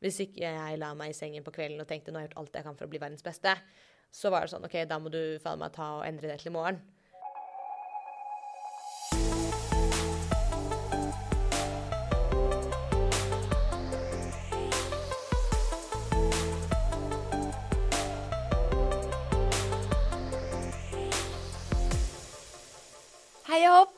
Hvis ikke jeg la meg i sengen på kvelden og tenkte nå har jeg gjort alt jeg kan for å bli verdens beste, så var det sånn OK, da må du faen meg ta og endre det til i morgen. Hei og hopp!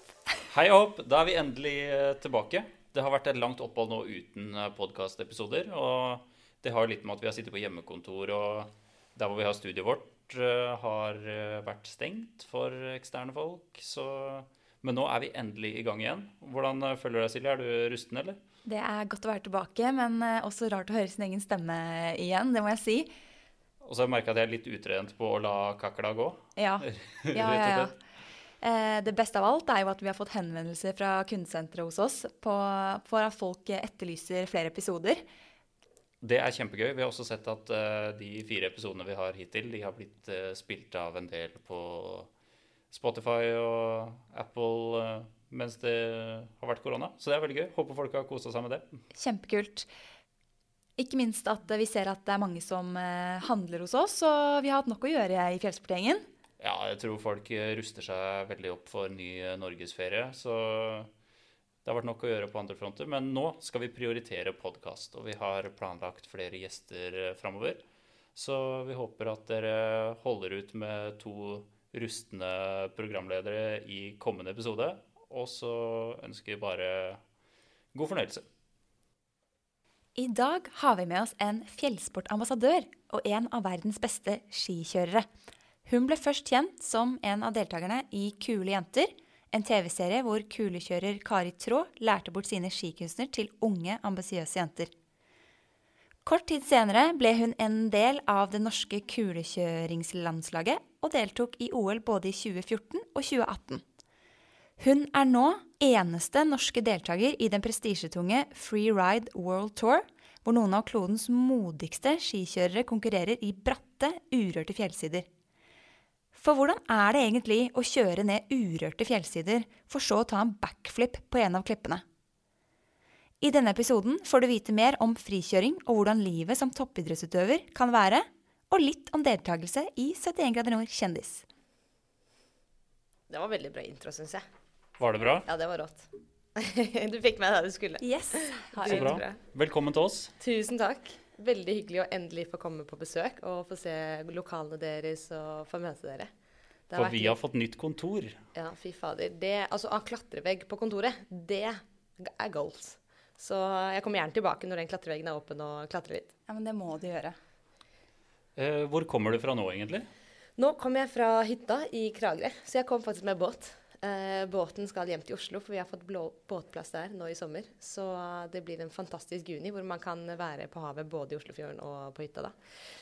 Hei og da er vi endelig eh, tilbake. Det har vært et langt opphold nå uten podkastepisoder. Og det har litt med at vi har sittet på hjemmekontor, og der hvor vi har studiet vårt, eh, har eh, vært stengt for eksterne folk. Så Men nå er vi endelig i gang igjen. Hvordan eh, føler du deg, Silje? Er du rusten, eller? Det er godt å være tilbake, men eh, også rart å høre sin egen stemme igjen, det må jeg si. Og så har jeg at jeg er litt utrent på å la kakla gå. Ja, ja, ja. ja. Eh, Det beste av alt er jo at vi har fått henvendelser fra kundesenteret hos oss på, for at folk etterlyser flere episoder. Det er kjempegøy. Vi har også sett at eh, de fire episodene vi har hittil, de har blitt eh, spilt av en del på Spotify og Apple mens det har vært korona. Så det er veldig gøy. Håper folk har kosa seg med det. Kjempekult. Ikke minst at vi ser at det er mange som handler hos oss, og vi har hatt nok å gjøre i Fjellsportgjengen. Ja, jeg tror folk eh, ruster seg veldig opp for ny eh, norgesferie. Så det har vært nok å gjøre på andre fronter. Men nå skal vi prioritere podkast, og vi har planlagt flere gjester eh, framover. Så vi håper at dere holder ut med to rustne programledere i kommende episode. Og så ønsker vi bare god fornøyelse. I dag har vi med oss en fjellsportambassadør og en av verdens beste skikjørere. Hun ble først kjent som en av deltakerne i Kule jenter, en TV-serie hvor kulekjører Kari Traa lærte bort sine skikunster til unge, ambisiøse jenter. Kort tid senere ble hun en del av det norske kulekjøringslandslaget og deltok i OL både i 2014 og 2018. Hun er nå eneste norske deltaker i den prestisjetunge Free Ride World Tour, hvor noen av klodens modigste skikjørere konkurrerer i bratte, urørte fjellsider. For hvordan er det egentlig å kjøre ned urørte fjellsider, for så å ta en backflip på en av klippene? I denne episoden får du vite mer om frikjøring og hvordan livet som toppidrettsutøver kan være, og litt om deltakelse i 71 grader nord kjendis. Det var veldig bra intro, syns jeg. Var det bra? Ja, det var rått. du fikk meg da du skulle. Yes, har Så bra. bra. Velkommen til oss. Tusen takk. Veldig hyggelig å endelig få komme på besøk og få se lokalene deres og få møte dere. For vært vi har fått nytt kontor. Ja, fy fader. Det, altså, å ha klatrevegg på kontoret, det er goals. Så jeg kommer gjerne tilbake når den klatreveggen er åpen og klatrer litt. Ja, men det må du gjøre. Eh, hvor kommer du fra nå, egentlig? Nå kommer jeg fra hytta i Kragerø, så jeg kom faktisk med båt. Eh, båten skal hjem til Oslo, for vi har fått blå båtplass der nå i sommer. Så det blir en fantastisk juni hvor man kan være på havet både i Oslofjorden og på hytta. da.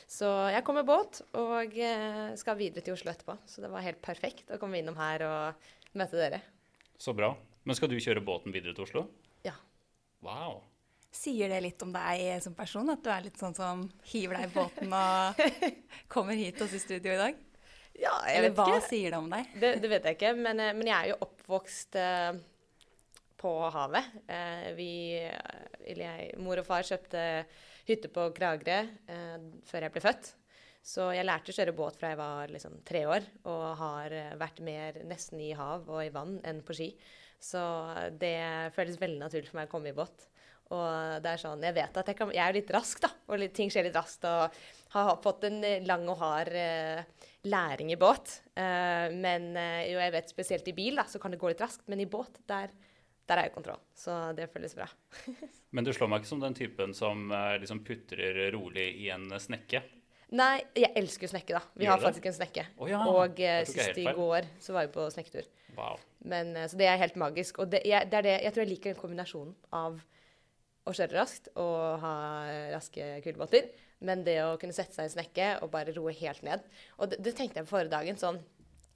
Så jeg kom med båt og eh, skal videre til Oslo etterpå. Så det var helt perfekt å komme innom her og møte dere. Så bra. Men skal du kjøre båten videre til Oslo? Ja. Wow. Sier det litt om deg som person, at du er litt sånn som hiver deg i båten og kommer hit til oss i studio i dag? Ja jeg vet hva ikke. sier det om deg? Det, det vet jeg ikke, men, eh, men jeg er jo oppvokst eh, på havet. Eh, vi, eller jeg, mor og far kjøpte hytte på Kragerø eh, før jeg ble født. Så jeg lærte å kjøre båt fra jeg var liksom tre år, og har eh, vært mer nesten i hav og i vann enn på ski. Så det føles veldig naturlig for meg å komme i båt. Og det er sånn, jeg vet at jeg, kan, jeg er litt rask, da, og litt, ting skjer litt raskt. Og har fått en eh, lang og hard eh, læring i båt. Eh, men eh, jo, jeg vet spesielt i bil, da, så kan det gå litt raskt. Men i båt, der, der er jeg kontroll. Så det føles bra. Men du slår meg ikke som den typen som eh, liksom putrer rolig i en snekke. Nei, jeg elsker å snekke, da. Vi Gjør har faktisk en snekke. Oh, ja, og sist i går så var vi på snekketur. Wow. Men, så det er helt magisk. Og det, jeg, det er det, jeg tror jeg liker den kombinasjonen av å kjøre raskt og ha raske kulebåter. Men det å kunne sette seg i snekke og bare roe helt ned. Og det, det tenkte jeg på forrige dagen. sånn,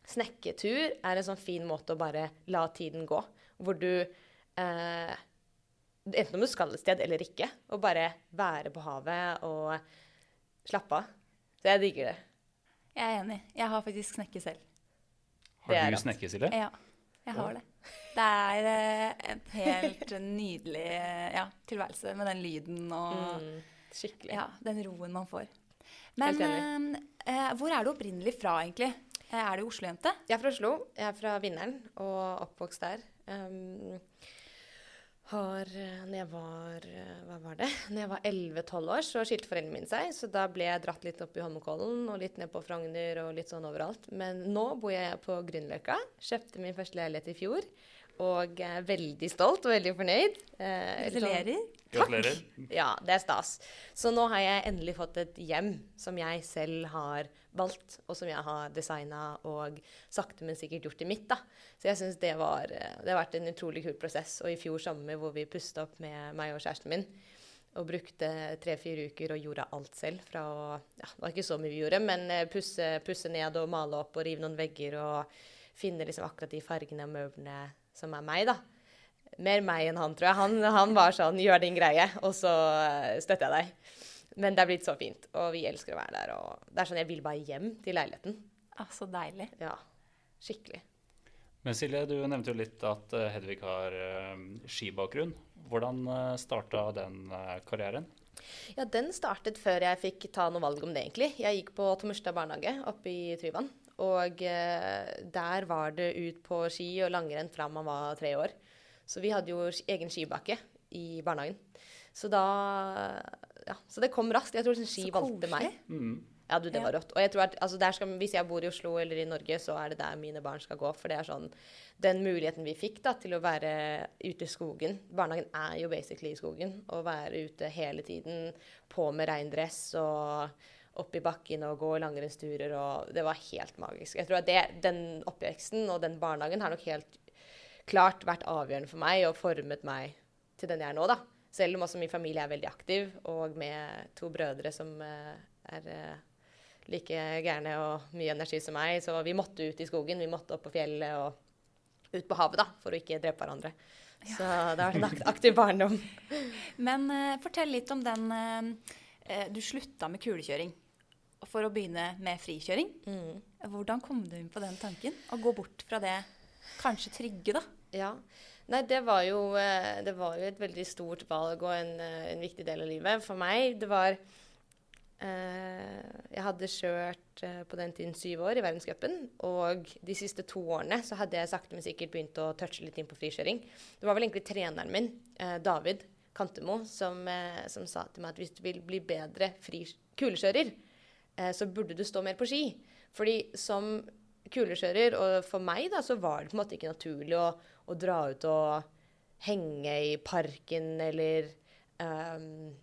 Snekketur er en sånn fin måte å bare la tiden gå. Hvor du eh, Enten om du skal et sted eller ikke, og bare være på havet og slappe av. Så jeg digger det. Jeg er enig. Jeg har faktisk snekke selv. Har du snekke, Silje? Ja, jeg har det. Det er eh, en helt nydelig eh, ja, tilværelse med den lyden og Mm. Skikkelig. Ja, den roen man får. Men eh, hvor er du opprinnelig fra, egentlig? Eh, Er du Oslo-jente? Jeg er fra Oslo. Jeg er fra Vinneren og oppvokst der. Um, har eh, Når jeg var eh, Hva var det? Når jeg var 11-12 år, så skilte foreldrene mine seg. Så da ble jeg dratt litt opp i Holmenkollen og litt ned på Frogner og litt sånn overalt. Men nå bor jeg på Grünerløkka. Kjøpte min første leilighet i fjor. Og er veldig stolt og veldig fornøyd. Eh, eller sånn- Gratulerer. Ja, det er stas. Så nå har jeg endelig fått et hjem som jeg selv har valgt, og som jeg har designa og sakte, men sikkert gjort til mitt. da. Så jeg syns det, var, det har vært en utrolig kul prosess. Og i fjor sommer hvor vi pusta opp med meg og kjæresten min og brukte tre-fire uker og gjorde alt selv. Fra å Ja, det var ikke så mye vi gjorde, men eh, pusse, pusse ned og male opp og rive noen vegger og finne liksom akkurat de fargene og møblene som er meg, da mer meg enn han, tror jeg. Han, han var sånn 'gjør din greie', og så eh, støtter jeg deg. Men det er blitt så fint, og vi elsker å være der. Og det er sånn jeg vil bare hjem til leiligheten. Ah, så deilig. Ja, skikkelig. Men Silje, du nevnte jo litt at eh, Hedvig har eh, skibakgrunn. Hvordan uh, starta den karrieren? Ja, den startet før jeg fikk ta noe valg om det, egentlig. Jeg gikk på Tommerstad barnehage oppe i Tryvann. Og der var det ut på ski og langrenn fra man var tre år. Så vi hadde jo egen skibakke i barnehagen. Så da Ja, så det kom raskt. Jeg tror sånn ski Så valgte meg. Mm. Ja, du, det var rått. Og jeg tror at altså, der skal, hvis jeg bor i Oslo eller i Norge, så er det der mine barn skal gå. For det er sånn Den muligheten vi fikk da, til å være ute i skogen Barnehagen er jo basically i skogen. Å være ute hele tiden, på med regndress og opp i bakken og gå langrennsturer og Det var helt magisk. Jeg tror at det, den oppveksten og den barnehagen har nok helt klart vært avgjørende for meg og formet meg til den jeg er nå, da. Selv om også min familie er veldig aktiv, og med to brødre som eh, er eh, like gærne og mye energi som meg. Så vi måtte ut i skogen, vi måtte opp på fjellet og ut på havet, da, for å ikke drepe hverandre. Så det har vært en aktiv barndom. Men uh, fortell litt om den eh, Du slutta med kulekjøring for å begynne med frikjøring. Mm. Hvordan kom du inn på den tanken? Å gå bort fra det kanskje trygge, da? Ja. Nei, det var, jo, eh, det var jo et veldig stort valg og en, eh, en viktig del av livet. For meg, det var eh, Jeg hadde kjørt eh, på den tiden syv år i verdenscupen. Og de siste to årene så hadde jeg sakte, men sikkert begynt å touche litt inn på frikjøring. Det var vel egentlig treneren min, eh, David Kantemo, som, eh, som sa til meg at hvis du vil bli bedre kulekjører, så burde du stå mer på ski. Fordi som kulekjører, og for meg da, så var det på en måte ikke naturlig å, å dra ut og henge i parken eller um,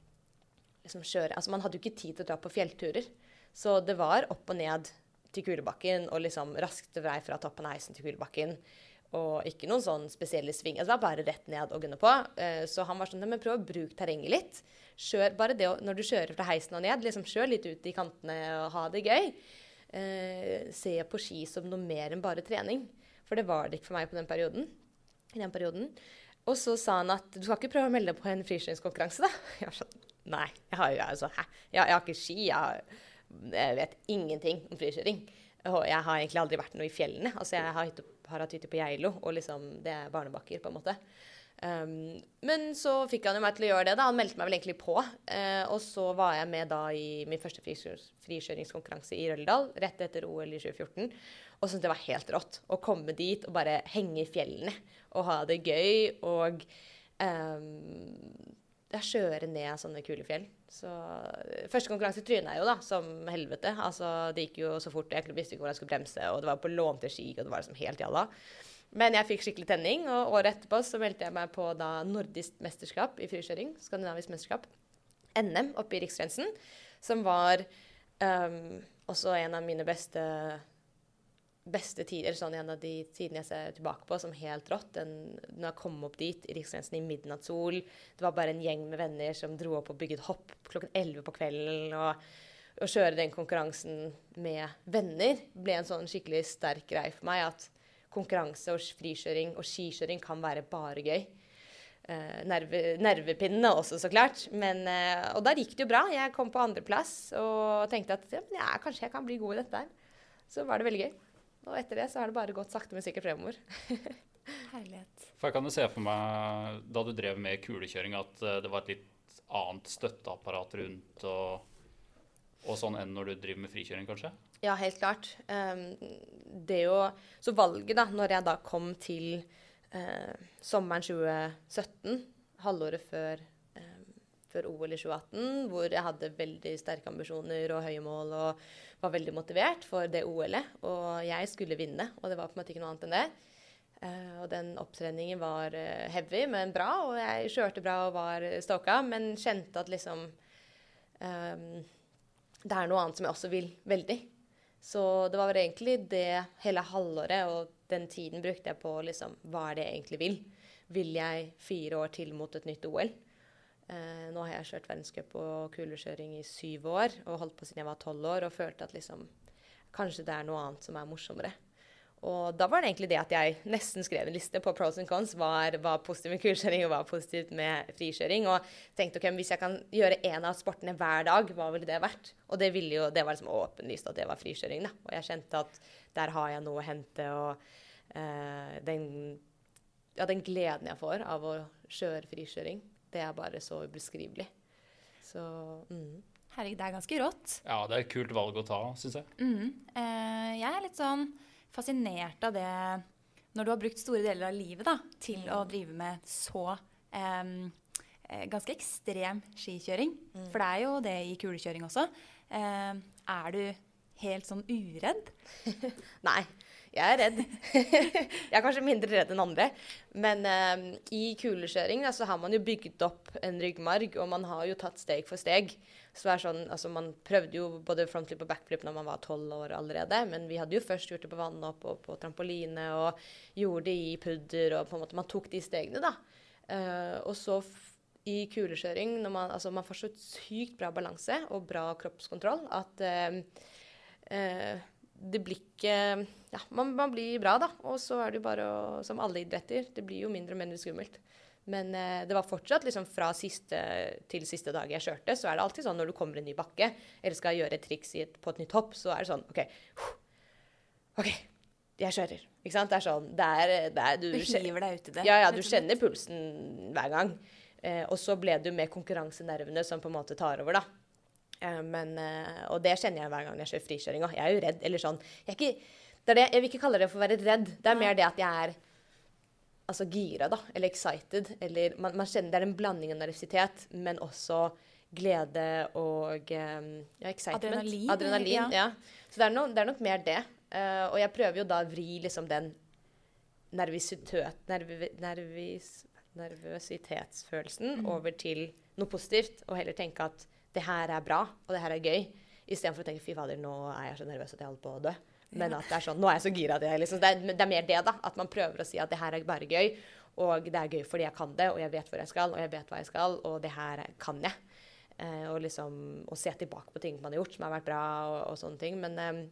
liksom kjøre Altså, man hadde jo ikke tid til å dra på fjellturer. Så det var opp og ned til kulebakken og liksom raskt vei fra toppen av heisen til kulebakken. Og ikke noen sånn spesielle sving. Altså, det var bare rett ned og gunne på. Eh, så han var sånn Men prøv å bruke terrenget litt. Kjør bare det Når du kjører fra heisen og ned, liksom kjør litt ut i kantene og ha det gøy. Eh, se på ski som noe mer enn bare trening. For det var det ikke for meg på den perioden. I den perioden. Og så sa han at du skal ikke prøve å melde deg på en frikjøringskonkurranse, da? Jeg var sånn Nei. Jeg har, jo altså, hæ? Jeg, jeg har ikke ski. Jeg, jeg vet ingenting om frikjøring. Jeg har egentlig aldri vært noe i fjellene. Altså, jeg har, har hatt hytte på Geilo, og liksom, det er barnebakker, på en måte. Um, men så fikk han jo meg til å gjøre det. da. Han meldte meg vel egentlig på. Uh, og så var jeg med da i min første frikjøringskonkurranse i Røldal rett etter OL i 2014. Og syntes det var helt rått å komme dit og bare henge i fjellene og ha det gøy. Og um, kjøre ned sånne kule fjell. Så eh, Første konkurranse tryna jeg jo da, som helvete. Altså, Det gikk jo så fort. Jeg visste ikke hvor jeg skulle bremse, og det var på lånte ski, og det var liksom helt jalla. Men jeg fikk skikkelig tenning, og året etterpå så meldte jeg meg på da nordisk mesterskap i frikjøring. Skandinavisk mesterskap. NM oppe i Riksgrensen. Som var um, også en av mine beste beste tider, sånn en av de tidene jeg ser tilbake på som helt rått. Den, når jeg kom opp dit i Riksgrensen i midnattssol. Det var bare en gjeng med venner som dro opp og bygget hopp klokken 11 på kvelden. Og å kjøre den konkurransen med venner ble en sånn skikkelig sterk greie for meg. At konkurranse og frikjøring og skikjøring kan være bare gøy. Eh, nerve, nervepinnene også, så klart. Men, eh, og der gikk det jo bra. Jeg kom på andreplass og tenkte at ja, men ja, kanskje jeg kan bli god i dette her. Så var det veldig gøy. Og etter det så har det bare gått sakte, men sikkert fremover. Herlighet. For jeg kan jo se for meg, da du drev med kulekjøring, at eh, det var et litt annet støtteapparat rundt og, og sånn enn når du driver med frikjøring, kanskje? Ja, helt klart. Um, det jo Så valget, da, når jeg da kom til uh, sommeren 2017, halvåret før, um, før OL i 2018, hvor jeg hadde veldig sterke ambisjoner og høye mål og var veldig motivert for det OL-et, og jeg skulle vinne, og det var på en måte ikke noe annet enn det. Uh, og den opptreningen var uh, heavy, men bra, og jeg kjørte bra og var stoka, men kjente at liksom um, Det er noe annet som jeg også vil veldig. Så det var egentlig det hele halvåret og den tiden brukte jeg på liksom, hva er det jeg egentlig vil. Vil jeg fire år til mot et nytt OL? Eh, nå har jeg kjørt verdenscup og kulekjøring i syv år og holdt på siden jeg var tolv år og følte at liksom, kanskje det er noe annet som er morsommere. Og da var det egentlig det at jeg nesten skrev en liste på pros and cons. Hva var positivt med kulkjøring, og hva er positivt med frikjøring. Og tenkte ok, hvis jeg kan gjøre én av sportene hver dag, hva ville det vært? Og det, ville jo, det var liksom åpenlyst at det var frikjøring. da. Og jeg kjente at der har jeg noe å hente. Og eh, den, ja, den gleden jeg får av å kjøre frikjøring, det er bare så ubeskrivelig. Så mm. Herregud, det er ganske rått. Ja, det er et kult valg å ta, syns jeg. Mm. Uh, jeg er litt sånn fascinert av det når du har brukt store deler av livet da, til å drive med så um, ganske ekstrem skikjøring. Mm. For det er jo det i kulekjøring også. Um, er du helt sånn uredd? Nei, jeg er redd. jeg er kanskje mindre redd enn andre. Men eh, i kulekjøring så har man jo bygd opp en ryggmarg, og man har jo tatt steg for steg. Så det er sånn, altså Man prøvde jo både frontflip og backflip når man var tolv år allerede. Men vi hadde jo først gjort det på vannet og på trampoline og gjorde det i pudder. og på en måte Man tok de stegene, da. Uh, og så i kulekjøring, når man, altså man får så sykt bra balanse og bra kroppskontroll at uh, uh, det blir ikke Ja, man, man, blir bra, da. Og så er det jo bare å Som alle idretter, det blir jo mindre og mindre skummelt. Men eh, det var fortsatt liksom fra siste til siste dag jeg kjørte, så er det alltid sånn når du kommer en ny bakke eller skal gjøre et triks et, på et nytt hopp, så er det sånn OK. OK, jeg kjører. Ikke sant? Det er sånn det er, det er, Du, du hiver deg ut i det. Ja, ja, du kjenner pulsen hver gang. Eh, og så ble det jo med konkurransenervene som på en måte tar over, da. Eh, men, eh, og det kjenner jeg hver gang jeg kjører frikjøring òg. Jeg er jo redd. Eller sånn jeg, ikke, det det, jeg vil ikke kalle det for å være redd. Det er mer det at jeg er altså gira, da, eller excited. Eller man, man, kjenner det er en blanding av nervøsitet, men også glede og um, ja, excitement. Adrenalin. Adrenalin ja. ja. Så det er, no, det er, nok mer det. Uh, og jeg prøver jo da å vri liksom den nervøsitet, nervi, nervis, nervøsitetsfølelsen mm. over til noe positivt, og heller tenke at det her er bra, og det her er gøy, istedenfor å tenke fy fader, nå er jeg så nervøs at jeg holder på å dø. Men at det er sånn Nå er jeg så gira at jeg liksom det er, det er, mer det, da. At man prøver å si at det her er bare gøy. Og det er gøy fordi jeg kan det, og jeg vet hvor jeg skal, og jeg vet hva jeg skal, og det her kan jeg. Eh, og liksom å se tilbake på ting man har gjort som har vært bra, og, og sånne ting. Men, eh,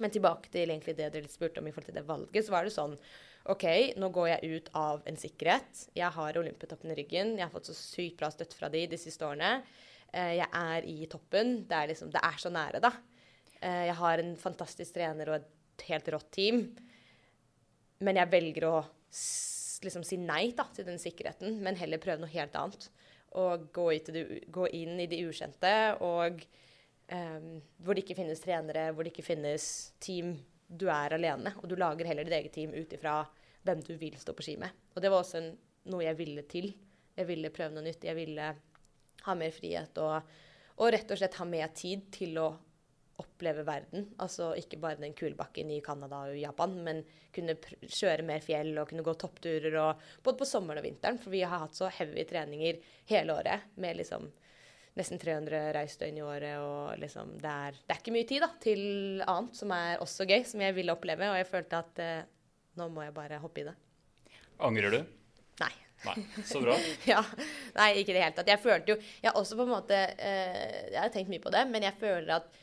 men, tilbake til egentlig det dere spurte om i forhold til det valget, så var det sånn OK, nå går jeg ut av en sikkerhet. Jeg har Olympiatoppen i ryggen. Jeg har fått så sykt bra støtte fra de de siste årene. Eh, jeg er i toppen. Det er, liksom, det er så nære, da. Eh, jeg har en fantastisk trener og et helt rått team. Men jeg velger å liksom si nei da, til den sikkerheten, men heller prøve noe helt annet. Og gå, det, gå inn i det ukjente, og um, hvor det ikke finnes trenere, hvor det ikke finnes team. Du er alene, og du lager heller ditt eget team ut ifra hvem du vil stå på ski med. Og det var også en, noe jeg ville til. Jeg ville prøve noe nytt. Jeg ville ha mer frihet og, og rett og slett ha mer tid til å oppleve verden. Altså ikke bare den kulebakken i Canada og Japan, men kunne kjøre mer fjell og kunne gå toppturer og, både på sommeren og vinteren. For vi har hatt så heavy treninger hele året med liksom nesten 300 reisdøgn i året. Og liksom det er, det er ikke mye tid da, til annet som er også gøy, som jeg ville oppleve. Og jeg følte at eh, nå må jeg bare hoppe i det. Angrer du? Nei. Nei, Så bra. ja, Nei, ikke i det hele tatt. Jeg følte jo Jeg har også på en måte eh, Jeg har tenkt mye på det, men jeg føler at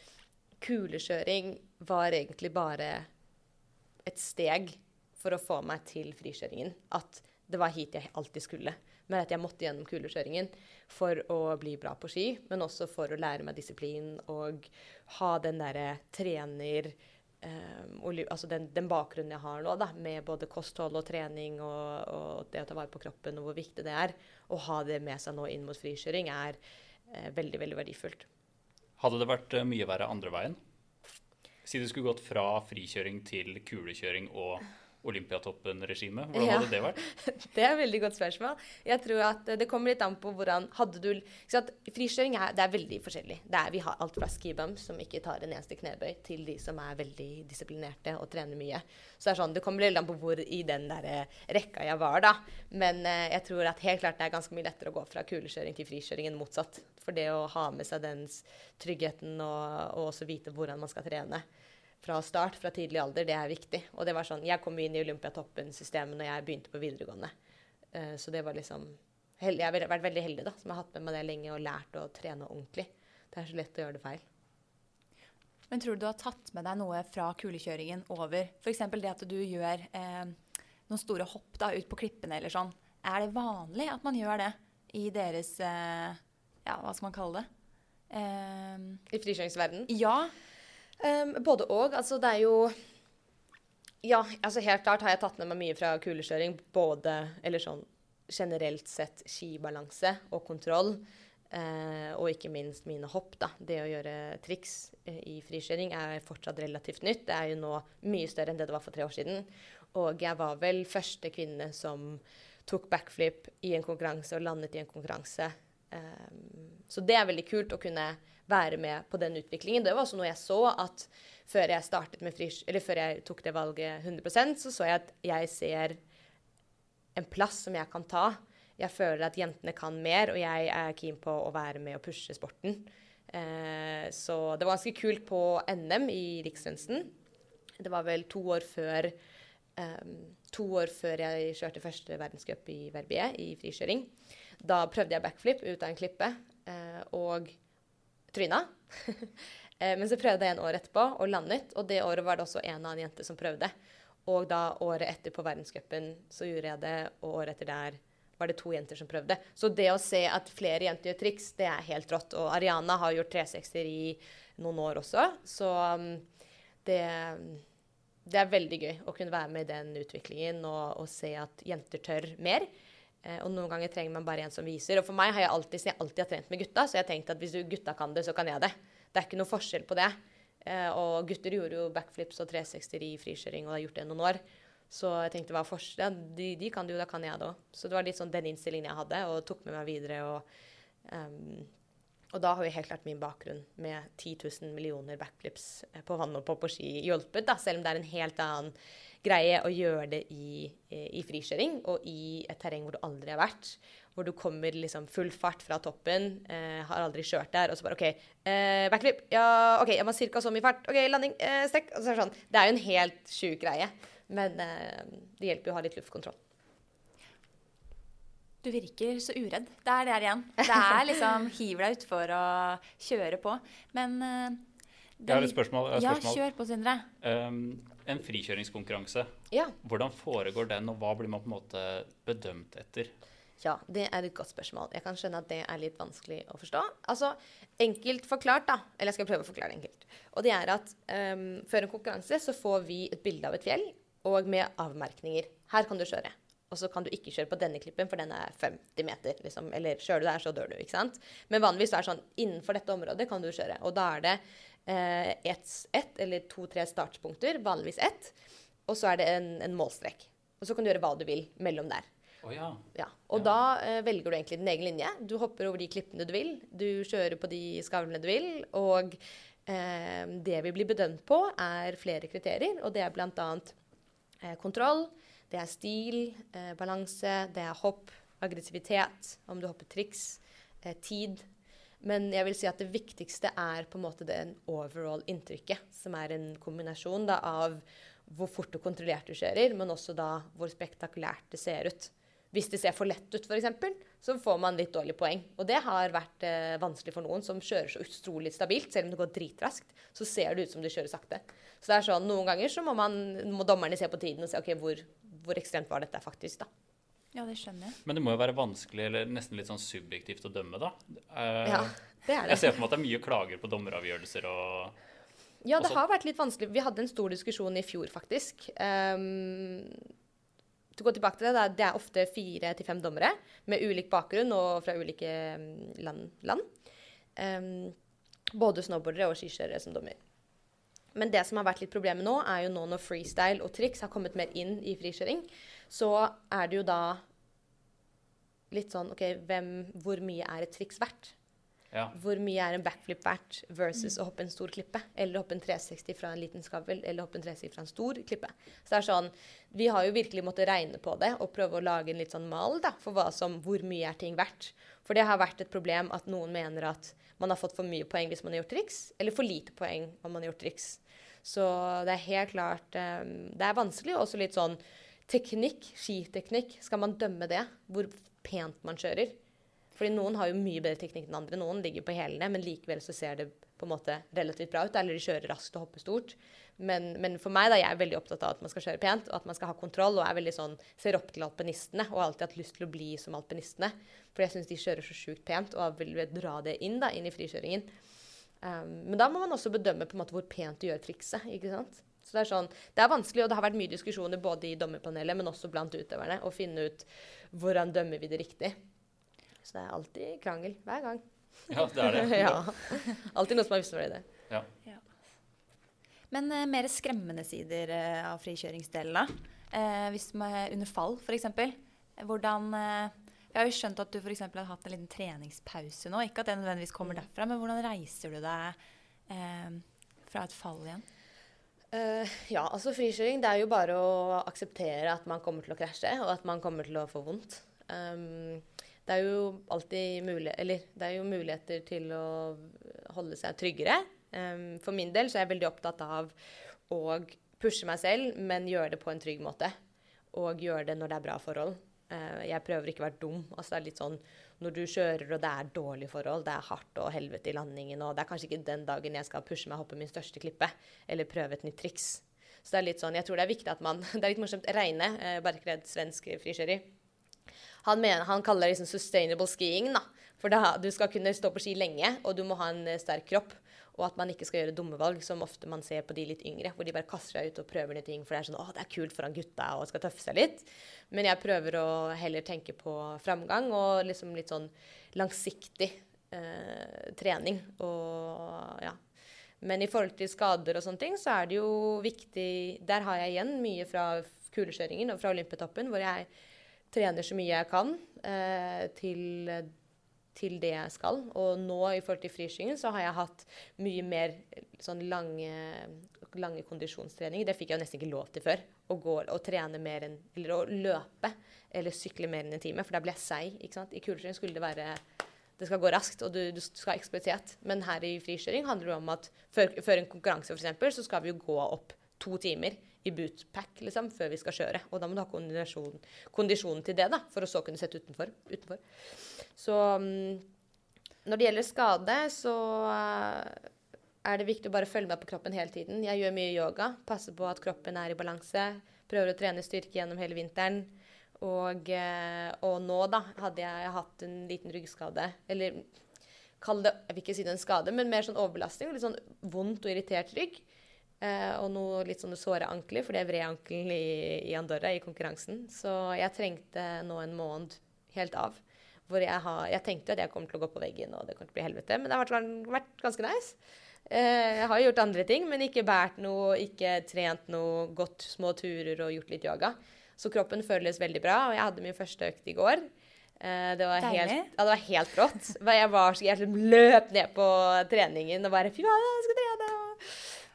kulekjøring var egentlig bare et steg for å få meg til frikjøringen. At det var hit jeg alltid skulle. Men at jeg måtte gjennom kulekjøringen for å bli bra på ski, men også for å lære meg disiplin og ha den derre trener um, altså den, den, bakgrunnen jeg har nå, da, med både kosthold og trening og, og, det å ta vare på kroppen og hvor viktig det er, å ha det med seg nå inn mot frikjøring, er uh, veldig, veldig verdifullt. Hadde det vært uh, mye verre andre veien? Si du skulle gått fra frikjøring til kulekjøring og Olympiatoppen-regimet? Hvordan ja. hadde det vært? Det er et veldig godt spørsmål. Jeg tror at Det kommer litt an på hvordan hadde du Frikjøring er, det er veldig forskjellig. Er, vi har alt fra skibums, som ikke tar en eneste knebøy, til de som er veldig disiplinerte og trener mye. Så Det er sånn, det kommer litt an på hvor i den der eh, rekka jeg var, da. Men eh, jeg tror at helt klart det er ganske mye lettere å gå fra kulekjøring til frikjøring enn motsatt. For det å ha med seg den tryggheten og, og også vite hvordan man skal trene fra start, fra tidlig alder, det er viktig. Og det var sånn, Jeg kom inn i Olympiatoppen-systemet når jeg begynte på videregående. Uh, så det var liksom heldig, Jeg har vært veldig heldig da, som har hatt med meg det lenge og lært å trene ordentlig. Det er så lett å gjøre det feil. Men tror du du har tatt med deg noe fra kulekjøringen over? F.eks. det at du gjør eh, noen store hopp da, ut på klippene eller sånn. Er det vanlig at man gjør det i deres eh, Ja, hva skal man kalle det? Eh, I frikjøringsverdenen? Ja. Um, både og. Altså, det er jo Ja, altså helt klart har jeg tatt med meg mye fra kulekjøring. Både eller sånn generelt sett skibalanse og kontroll. Uh, og ikke minst mine hopp. da. Det å gjøre triks uh, i frikjøring er fortsatt relativt nytt. Det er jo nå mye større enn det det var for tre år siden. Og jeg var vel første kvinne som tok backflip i en konkurranse og landet i en konkurranse. Um, så det er veldig kult å kunne være med på den utviklingen. Det var også noe jeg så at før jeg eller før jeg tok det valget 100% så så jeg at jeg ser en plass som jeg kan ta. Jeg føler at jentene kan mer, og jeg er keen på å være med og pushe sporten. Eh, så det var ganske kult på NM i Riksgrensen. Det var vel to år før um, to år før jeg kjørte første verdenscup i Verbier i frikjøring. Da prøvde jeg backflip ut av en klippe. Uh, og tryna. Eh, men så prøvde jeg en år etterpå og landet, og det året var det også en annen jente som prøvde. Og da året etter på verdenscupen så gjorde jeg det, og året etter der var det to jenter som prøvde. Så det å se at flere jenter gjør triks, det er helt rått. Og Ariana har gjort 360 i noen år også, så um, det, det er veldig gøy å kunne være med i den utviklingen og, og se at jenter tør mer. Eh, og noen ganger trenger man bare en som viser. Og for meg har jeg alltid, jeg alltid har trent med gutta, så jeg har tenkt at hvis gutta kan det, så kan jeg det. Det er ikke noe forskjell på det. Eh, og gutter gjorde jo backflips og 360 i frikjøring og har gjort det noen år. Så jeg tenkte hva forskjell ja, de, de, kan det jo, da kan jeg det òg. Så det var litt sånn den innstillingen jeg hadde, og tok med meg videre. Og, um, og da har jo helt klart min bakgrunn med 10 000 millioner backflips eh, på vann og på, på ski hjulpet, da, selv om det er en helt annen greie å gjøre det i, i, frikjøring og i et terreng hvor du aldri har vært. Hvor du kommer liksom full fart fra toppen, eh, har aldri kjørt der, og så bare OK, eh, backflip. Ja, OK, jeg må ca. så mye fart. OK, landing. Eh, strekk. Og så er det sånn. Det er jo en helt sjuk greie. Men eh, det hjelper jo å ha litt luftkontroll. Du virker så uredd. Det er der igjen. Det er liksom hiv deg utfor og kjøre på. Men den, Jeg har et spørsmål. Et spørsmål. Ja, kjør på, Sindre. Um, en frikjøringskonkurranse. Ja. Hvordan foregår den, og hva blir man på en måte bedømt etter? Ja, det er et godt spørsmål. Jeg kan skjønne at det er litt vanskelig å forstå. Altså, Enkelt forklart, da, eller jeg skal prøve å forklare det enkelt. Og det er at um, før en konkurranse så får vi et bilde av et fjell, og med avmerkninger. Her kan du kjøre. Og så kan du ikke kjøre på denne klippen, for den er 50 meter. Liksom. Eller kjører du der, så dør du. ikke sant? Men vanligvis er det sånn innenfor dette området kan du kjøre. Og da er det Eh, ett et, eller to-tre startpunkter, vanligvis ett. Og så er det en, en, målstrek. Og så kan du gjøre hva du vil mellom der. Oh, ja. Ja. Og ja. da eh, velger du egentlig din egen linje. Du hopper over de klippene du vil. Du kjører på de skavlene du vil. Og eh, det vi blir bedømt på, er flere kriterier. Og det er bl.a. Eh, kontroll, det er stil, eh, balanse, det er hopp, aggressivitet, om du hopper triks, eh, tid, men jeg vil si at det viktigste er på en måte det overall inntrykket, som er en kombinasjon da, av hvor fort og kontrollert du kjører, men også da hvor spektakulært det ser ut. Hvis det ser for lett ut, f.eks., så får man litt dårlig poeng. Og det har vært eh, vanskelig for noen som kjører så utrolig stabilt. Selv om det går dritraskt, så ser det ut som du kjører sakte. Så det er sånn, noen ganger så må, man, må dommerne se på tiden og se ok, hvor, hvor ekstremt var dette faktisk. da. Ja, det skjønner jeg. Men det må jo være vanskelig, eller nesten litt sånn subjektivt å dømme, da. Uh, ja, det er det. Jeg ser for meg at det er mye klager på dommeravgjørelser og Ja, det og har vært litt vanskelig. Vi hadde en stor diskusjon i fjor, faktisk. Um, til å gå tilbake til det, det er- ofte fire til fem dommere med ulik bakgrunn og fra ulike um, land. land. Um, både snowboardere og skikjørere som dommer. Men det som har vært litt problemet nå, er jo nå når freestyle og triks har kommet mer inn i frikjøring, så er det jo da litt sånn OK, hvem, hvor mye er et triks verdt? Ja. Hvor mye er en backflip verdt versus å hoppe en stor klippe? Eller hoppe en 360 fra en liten skavl, eller hoppe en 360 fra en stor klippe. Så det er sånn, Vi har jo virkelig måttet regne på det og prøve å lage en litt sånn mal da, for hva som, hvor mye er ting verdt. For det har vært et problem at noen mener at man har fått for mye poeng hvis man har gjort triks, eller for lite poeng om man har gjort triks. Så det er helt klart um, Det er vanskelig. og Også litt sånn teknikk, skiteknikk. Skal man dømme det? Hvor pent man kjører? Fordi noen har jo mye bedre teknikk enn andre. Noen ligger på hælene, men likevel så ser det på en måte relativt bra ut. Eller de kjører raskt og hopper stort. Men, men for meg da, jeg er veldig opptatt av at man skal kjøre pent, og at man skal ha kontroll. Og er veldig sånn, ser opp til alpinistene og har alltid hatt lyst til å bli som alpinistene. For jeg syns de kjører så sjukt pent, og vil dra det inn da, inn i frikjøringen. Um, men da må man også bedømme på en måte hvor pent du gjør trikset. ikke sant? Så Det er sånn, det er vanskelig, og det har vært mye diskusjoner både i dommerpanelet, men også blant utøverne, å finne ut hvordan dømmer vi det riktig. Så det er alltid krangel. Hver gang. ja, det er det. ja. Alltid noe som er misfornøyde. Ja. Men eh, mer skremmende sider eh, av frikjøringsdelen, da? Eh, hvis man under fall, f.eks. Hvordan eh, Jeg har jo skjønt at du for eksempel har hatt en liten treningspause nå. Ikke at det nødvendigvis kommer Mm. derfra, men hvordan reiser du deg eh, fra et fall igjen? Eh, ja, altså frikjøring det er jo bare å akseptere at man kommer til å krasje, og at man kommer til å få vondt. Um, det er jo alltid mulig, eller det er jo muligheter til å holde seg tryggere. Um, for min del så er jeg veldig opptatt av å pushe meg selv, men gjøre det på en trygg måte. Og gjøre det når det er bra forhold. Eh, jeg prøver ikke å være dum. Altså det er litt sånn når du kjører og det er dårlige forhold, det er hardt og helvete i landingen, og det er kanskje ikke den dagen jeg skal pushe meg og hoppe min største klippe, eller prøve et nytt triks. Så det er litt sånn, jeg tror det er viktig at man Det er litt morsomt. Reine, eh, Barkred, svensk frikjører, han, han kaller det liksom sustainable skiing, da. For da, du skal kunne stå på ski lenge, og du må ha en eh, sterk kropp. Og at man ikke skal gjøre dumme valg, som ofte man ser på de litt yngre. Hvor de bare kaster seg ut og prøver nye ting. For det er sånn å, det er kult foran gutta og skal tøffe seg litt. Men jeg prøver å heller tenke på framgang og liksom litt sånn langsiktig eh, trening. Og ja. Men i forhold til skader og sånne ting, så er det jo viktig Der har jeg igjen mye fra kulekjøringen og fra Olympiatoppen, hvor jeg trener så mye jeg kan eh, til, til det jeg skal. Og nå i forhold til friskingen så har jeg hatt mye mer eh, sånn lange, lange kondisjonstrening. Det fikk jeg jo nesten ikke lov til før. Å gå og trene mer enn Eller å løpe eller sykle mer enn en time, for da blir jeg seig. ikke sant? I kuleskyting skulle det være det skal gå raskt, og du, du skal ha eksplosivitet. Men her i frikjøring handler det om at før, før en konkurranse f.eks., så skal vi jo gå opp to timer i bootpack liksom, før vi skal kjøre. Og da må du ha kondisjon, kondisjonen til det, da, for å så kunne sette utenfor. utenfor. Så um, når det gjelder skade, så uh, er det viktig å bare følge med på kroppen hele tiden. Jeg gjør mye yoga, passer på at kroppen er i balanse. Prøver å trene styrke gjennom hele vinteren. Og, uh, og nå, da, hadde jeg hatt en liten ryggskade. Eller kall det Jeg vil ikke si det en skade, men mer sånn overbelastning. Litt sånn vondt og irritert rygg. Eh, og noe litt sånne såre ankler, for det vred ankelen i, i Andorra i konkurransen. Så jeg trengte nå en måned helt av. Hvor jeg, har, jeg tenkte at jeg kommer til å gå på veggen, og det kommer til å bli helvete. Men det har vært, ganske nice. Eh, jeg har gjort andre ting, men ikke båret noe, ikke trent noe, gått små turer og gjort litt yoga. Så kroppen føles veldig bra, og jeg hadde min første økt i går. Eh, det, var helt, ja, det var helt rått. Jeg, var, jeg løp ned på treningen og bare Fy faen, jeg skal trene!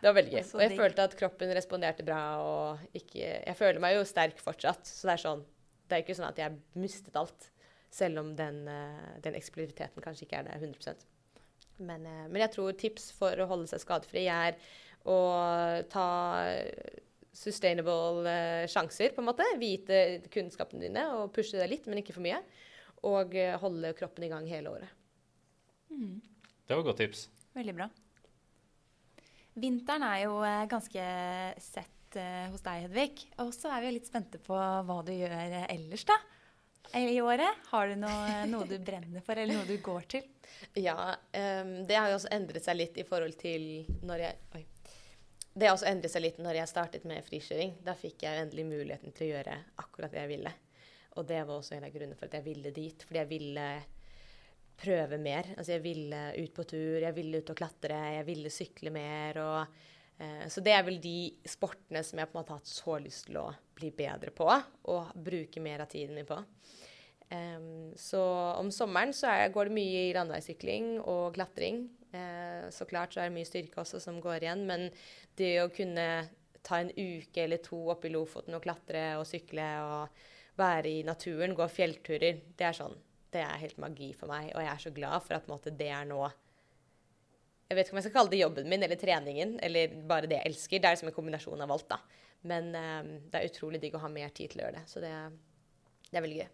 Det var veldig gøy. Og jeg følte at kroppen responderte bra. og ikke, Jeg føler meg jo sterk fortsatt. Så det er sånn, det er ikke sånn at jeg mistet alt. Selv om den, eh, den eksplosiviteten kanskje ikke er der 100% men, eh, men jeg tror tips for å holde seg skadefri er å ta sustainable eh, sjanser, på en måte. Vite kunnskapene dine og pushe deg litt, men ikke for mye. Og holde kroppen i gang hele året. Det var et godt tips. Veldig bra. Vinteren er jo eh, ganske sett eh, hos deg, Hedvig. Og så er vi jo litt spente på hva du gjør eh, ellers, da. I året. Har du noe, noe du brenner for, eller noe du går til? Ja, Um, det har jo også endret seg litt i forhold til når jeg Oi. det har også endret seg litt når jeg startet med frikjøring. Da fikk jeg endelig muligheten til å gjøre akkurat det jeg ville. Og det var også en av grunnene for at jeg ville dit. Fordi jeg ville prøve mer. Altså jeg ville ut på tur, jeg ville ut og klatre, jeg ville sykle mer. Og, eh, så det er vel de sportene som jeg på en måte har hatt så lyst til å bli bedre på og bruke mer av tiden min på. Um, så om sommeren så er, går det mye i landeveissykling og klatring. Uh, så klart så er det mye styrke også som går igjen, men det å kunne ta en uke eller to opp i Lofoten og klatre og sykle og være i naturen, gå fjellturer, det er sånn det er helt magi for meg. Og jeg er så glad for at måte, det er nå Jeg vet ikke om jeg skal kalle det jobben min eller treningen eller bare det jeg elsker. Det er liksom en kombinasjon av alt, da. Men um, det er utrolig digg å ha mer tid til å gjøre det. Så det, det er veldig gøy.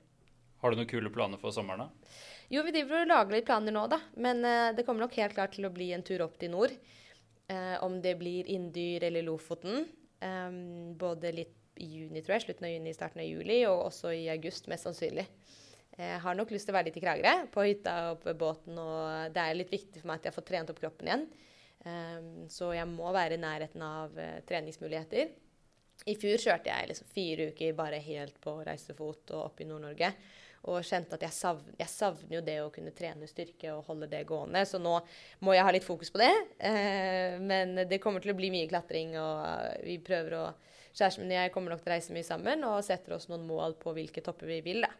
Har du noen kule planer for sommeren, da? Jo, vi driver og lager litt planer nå, da. Men uh, det kommer nok helt klart til å bli en tur opp til nord. Uh, om det blir Inndyr eller Lofoten. Um, både litt i juni, tror jeg. Slutten av juni, starten av juli. Og også i august, mest sannsynlig. Jeg har nok lyst til å være litt i Kragerø, på hytta og på båten. Og det er litt viktig for meg at jeg får trent opp kroppen igjen. Um, så jeg må være i nærheten av uh, treningsmuligheter. I fjor kjørte jeg liksom fire uker bare helt på reisefot og opp i Nord-Norge. Og kjente at jeg savner, jeg savner, jo det å kunne trene styrke og holde det gående. Så nå må jeg ha litt fokus på det. Uh, men det kommer til å bli mye klatring, og vi prøver å Kjæresten min og jeg kommer nok til å reise mye sammen og setter oss noen mål på hvilke topper vi vil. da.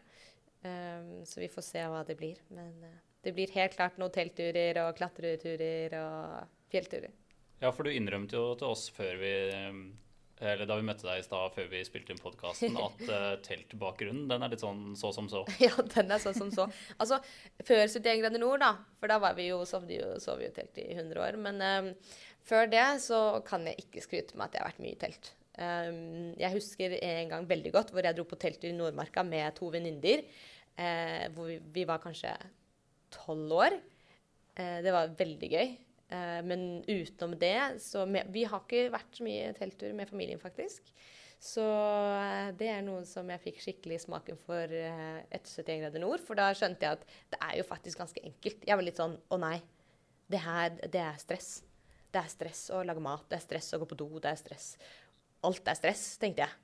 Um, så vi får se hva det blir. Men uh, det blir helt klart noen teltturer og klatreturer og fjellturer. Ja, for du innrømte jo til oss før vi eller da vi møtte deg i stad før vi spilte inn podkasten, at uh, teltbakgrunnen den er litt sånn så som så. Ja, den er så som så. Altså, før 71 grader nord, da, for da var vi jo, sov, vi jo, sov vi jo telt i 100 år. Men um, før det så kan jeg ikke skryte med at jeg har vært mye i telt. Um, jeg husker en gang veldig godt hvor jeg dro på telttur i Nordmarka med to venninner. Eh, hvor vi, vi, var kanskje tolv år. Eh, det var veldig gøy. Eh, men utenom det så med, Vi har ikke vært så mye telttur med familien, faktisk. Så eh, det er noe som jeg fikk skikkelig smaken for eh, etter 71 grader nord. For da skjønte jeg at det er jo faktisk ganske enkelt. Jeg var litt sånn Å nei. Det her, det er stress. Det er stress å lage mat, det er stress å gå på do, det er stress Alt er stress, tenkte jeg.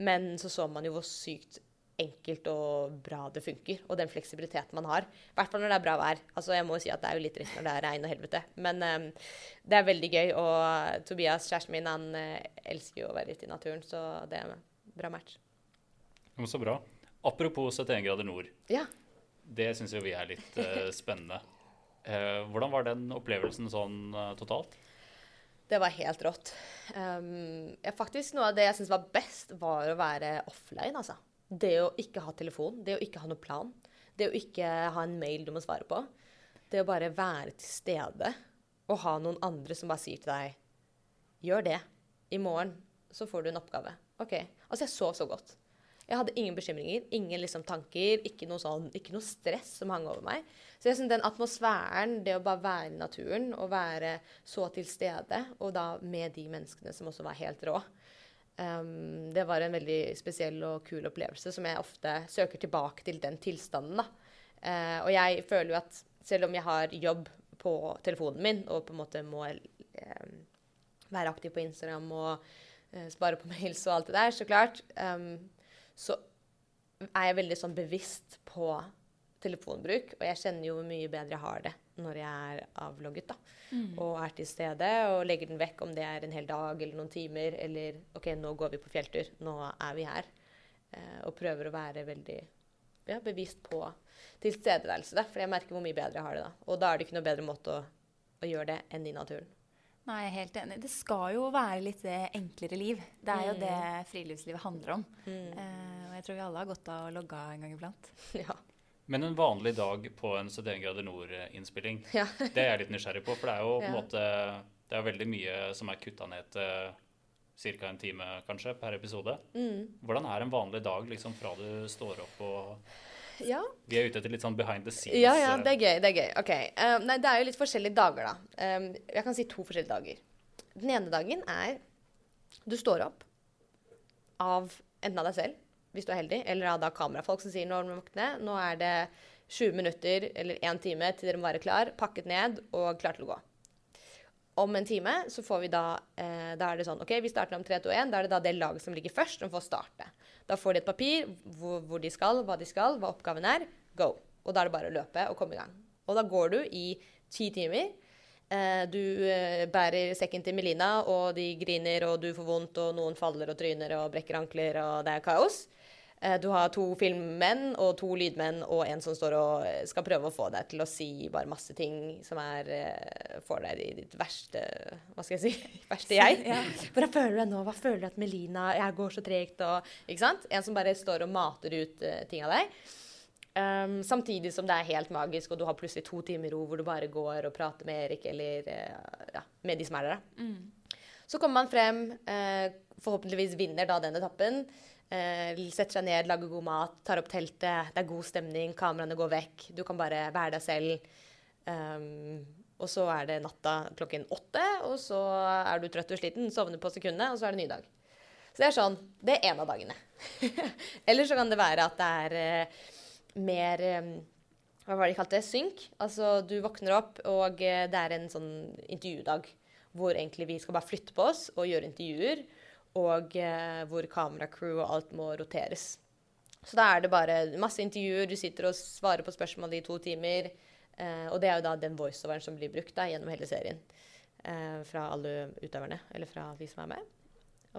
Men så så man jo hvor sykt enkelt og bra det funker. Og den fleksibiliteten man har. I hvert fall når det er bra vær. Altså, jeg må jo si at det er jo litt trist når det er regn og helvete. Men um, det er veldig gøy. Og Tobias, kjæresten min, han uh, elsker jo å være ute i naturen, så det er en bra match. Så bra. Apropos 71 grader nord. Ja. Det syns jo vi er litt uh, spennende. Uh, hvordan var den opplevelsen sånn totalt? Det var helt rått. Um, faktisk Noe av det jeg syns var best, var å være offline. altså. Det å ikke ha telefon, det å ikke ha noen plan, det å ikke ha en mail du må svare på. Det å bare være til stede og ha noen andre som bare sier til deg Gjør det. I morgen så får du en oppgave. OK. Altså, jeg sov så godt. Jeg hadde ingen bekymringer, ingen liksom tanker, ikke noe, sånn, ikke noe stress som hang over meg. Så jeg synes den atmosfæren, det å bare være i naturen og være så til stede, og da med de menneskene som også var helt rå, Um, det var en veldig spesiell og kul opplevelse som jeg ofte søker tilbake til den tilstanden. Uh, og jeg føler jo at selv om jeg har jobb på telefonen min og på en måte må um, være aktiv på Instagram og uh, spare på mails og alt det der, så klart, um, så er jeg veldig sånn bevisst på telefonbruk. Og jeg kjenner jo hvor mye bedre jeg har det når jeg er avlogget. da, mm. Og er til stede og legger den vekk om det er en hel dag eller noen timer. Eller OK, nå går vi på fjelltur. Nå er vi her. Eh, og prøver å være veldig ja, bevisst på tilstedeværelse. Da, for jeg merker hvor mye bedre jeg har det da. Og da er det ikke noe bedre måte å, å gjøre det enn i naturen. Nei, jeg er helt enig. Det skal jo være litt det enklere liv. Det er jo mm. det friluftslivet handler om. Mm. Eh, og jeg tror vi alle har godt av å logge av en gang iblant. Ja. Men en vanlig dag på en 71 grader nord-innspilling, ja. det er jeg litt nysgjerrig på. For det er jo på en måte det er veldig mye som er kutta ned til ca. en time kanskje per episode. Mm. Hvordan er en vanlig dag liksom fra du står opp og ja. Vi er ute etter litt sånn behind the scenes. Ja, ja, det er gøy. Det er gøy. OK. Um, nei, det er jo litt forskjellige dager, da. Um, jeg kan si to forskjellige dager. Den ene dagen er du står opp av enten av deg selv hvis du er heldig, eller av da kamerafolk som sier nå må våkne. Nå er det 20 minutter eller 1 time til dere må være klar, pakket ned og klar til å gå. Om en time så får vi da eh, Da er det sånn OK, vi starter om 3, 2, 1. Da er det da det laget som ligger først, som får starte. Da får de et papir hvor, hvor de skal, hva de skal, hva oppgaven er. Go. Og da er det bare å løpe og komme i gang. Og da går du i ti timer. Eh, du eh, bærer sekken til Melina, og de griner, og du får vondt, og noen faller og tryner og brekker ankler, og det er kaos. Eh, du har to filmmenn og to lydmenn og en som står og eh, skal prøve å få deg til å si bare masse ting som er eh, får deg i ditt verste Hva skal jeg si? verste jeg. Ja. Hvordan føler du deg nå? Hva føler du at Melina Jeg går så tregt og Ikke sant? En som bare står og mater ut uh, ting av deg. Um, samtidig som det er helt magisk, og du har plutselig to timer ro hvor du bare går og prater med Erik eller uh, ja, med de som er der. da. Så kommer man frem, uh, forhåpentligvis vinner da den etappen. Eh, setter seg ned, lager god mat, tar opp teltet. Det er god stemning, kameraene går vekk. Du kan bare være deg selv. Um, og så er det natta klokken åtte, og så er du trøtt og sliten, sovner på sekundet, og så er det ny dag. Så det er sånn Det er én av dagene. Eller så kan det være at det er eh, mer eh, Hva var det de kalte det? Synk. Altså du våkner opp, og eh, det er en sånn intervjudag hvor egentlig vi skal bare flytte på oss og gjøre intervjuer og eh, hvor kameracrew og alt må roteres. Så da er det bare masse intervjuer, du sitter og svarer på spørsmål i to timer. Eh, og det er jo da den voiceoveren som blir brukt da, gjennom hele serien. Eh, fra alle utøverne, eller fra de som er med.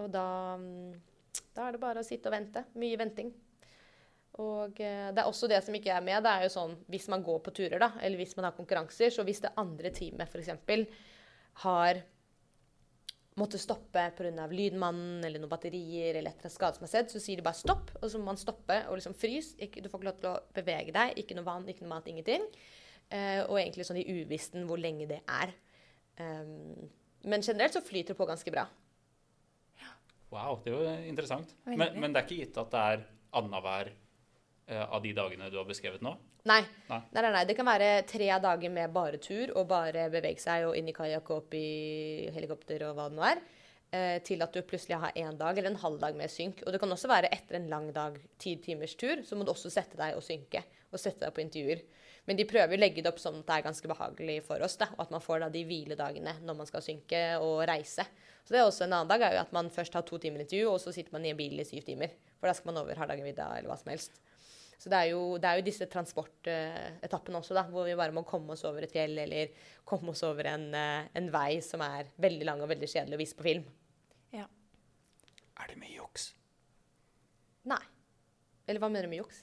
Og da, mm, da er det bare å sitte og vente. Mye venting. Og eh, det er også det som ikke er med. Det er jo sånn hvis man går på turer, da, eller hvis man har konkurranser, så hvis det andre teamet f.eks. har måtte stoppe pga. lydmannen eller noen batterier eller et eller annet skade som er sett, så sier de bare stopp, og så må man stoppe og liksom frys. Ikke, du får ikke lov til å bevege deg. Ikke noe vann, ikke noe mat, ingenting. Uh, og egentlig sånn i uvissten hvor lenge det er. Um, men generelt så flyter det på ganske bra. Wow, det er jo interessant. Men, men det er ikke gitt at det er annenhver eh, av de dagene du har beskrevet nå? Nei. Nei. Nei, nei, nei. Det kan være tre dager med bare tur og bare bevege seg og inn i kajakk og opp i helikopter og hva det nå er. eh, Til at du plutselig har én dag eller en halv dag med synk. Og det kan også være etter en lang dag, ti timers tur, så må du også sette deg og synke. Og sette deg på intervjuer. Men de prøver å legge det opp sånn at det er ganske behagelig for oss. Da, og at man får da de hviledagene når man skal synke og reise. Så det er også En annen dag er jo at man først har to timer intervju, og så sitter man i en bil i syv timer. For da skal man over Hardangervidda eller hva som helst. Så det er jo, det er jo disse transportetappene også, da, hvor vi bare må komme oss over et fjell eller komme oss over en, eh, en vei som er veldig lang og veldig kjedelig å vise på film. Ja. Er det mye juks? Nei. Eller hva mener du med juks?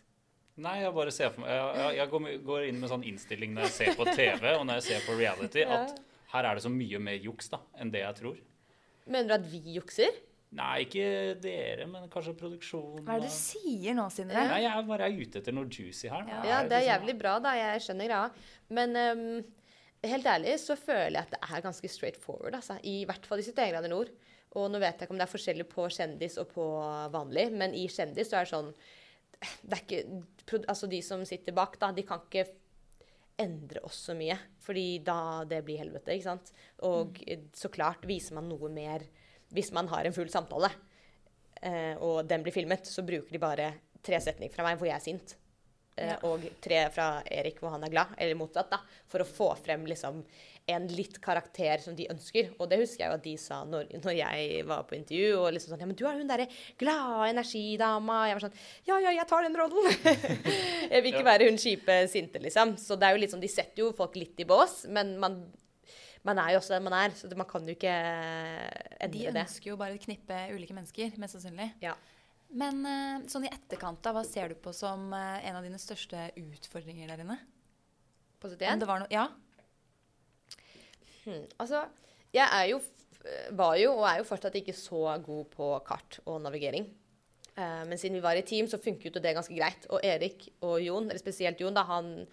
Nei, jeg bare ser for meg Jeg, jeg, jeg går, går inn med sånn innstilling når jeg ser på TV og når jeg ser på reality, Ja. at her er det så mye mer juks da, enn det jeg tror. Mener du at vi jukser? Nei, ikke dere, men kanskje produksjonen. Hva er det du sier nå, Sindre? Nei, jeg er bare ute etter noe juicy her. Ja, Ja, det er liksom- jævlig bra, da. Jeg skjønner greia. Men um, helt ærlig så føler jeg at det er ganske straight forward, altså. I hvert fall i 71 grader nord. Og nå vet jeg ikke om det er forskjellig på kjendis og på vanlig, men i kjendis så er det sånn det er ikke, altså De som sitter bak, da, de kan ikke endre oss så mye. Fordi da det blir helvete, ikke sant. Og mm. så klart viser man noe mer hvis man har en full samtale, eh, og den blir filmet, så bruker de bare tre setninger fra meg hvor jeg er sint. Eh, Ja. Og tre fra Erik hvor han er glad, eller motsatt, da. For å få frem liksom en litt karakter som de ønsker. Og det husker jeg jo at de sa når, når jeg var på intervju. Og liksom sånn Ja, men du er hun derre glade energidama. Jeg var sånn Ja, ja, jeg tar den rollen. jeg vil ikke Ja. være hun kjipe sinte, liksom. Så det er jo litt sånn De setter jo folk litt i bås, men man, man er jo også den man er, så man kan jo ikke endre det. De ønsker jo bare å knippe ulike mennesker, mest sannsynlig. Ja. Men eh, sånn i etterkant, da, hva ser du på som eh, en av dine største utfordringer der inne? På Om 71? det var noe Ja? Hmm. Altså, jeg er jo, var jo og er jo fortsatt ikke så god på kart og navigering. Uh, men siden vi var i team, så funket jo det ganske greit. Og Erik og Jon, eller spesielt Jon, da, han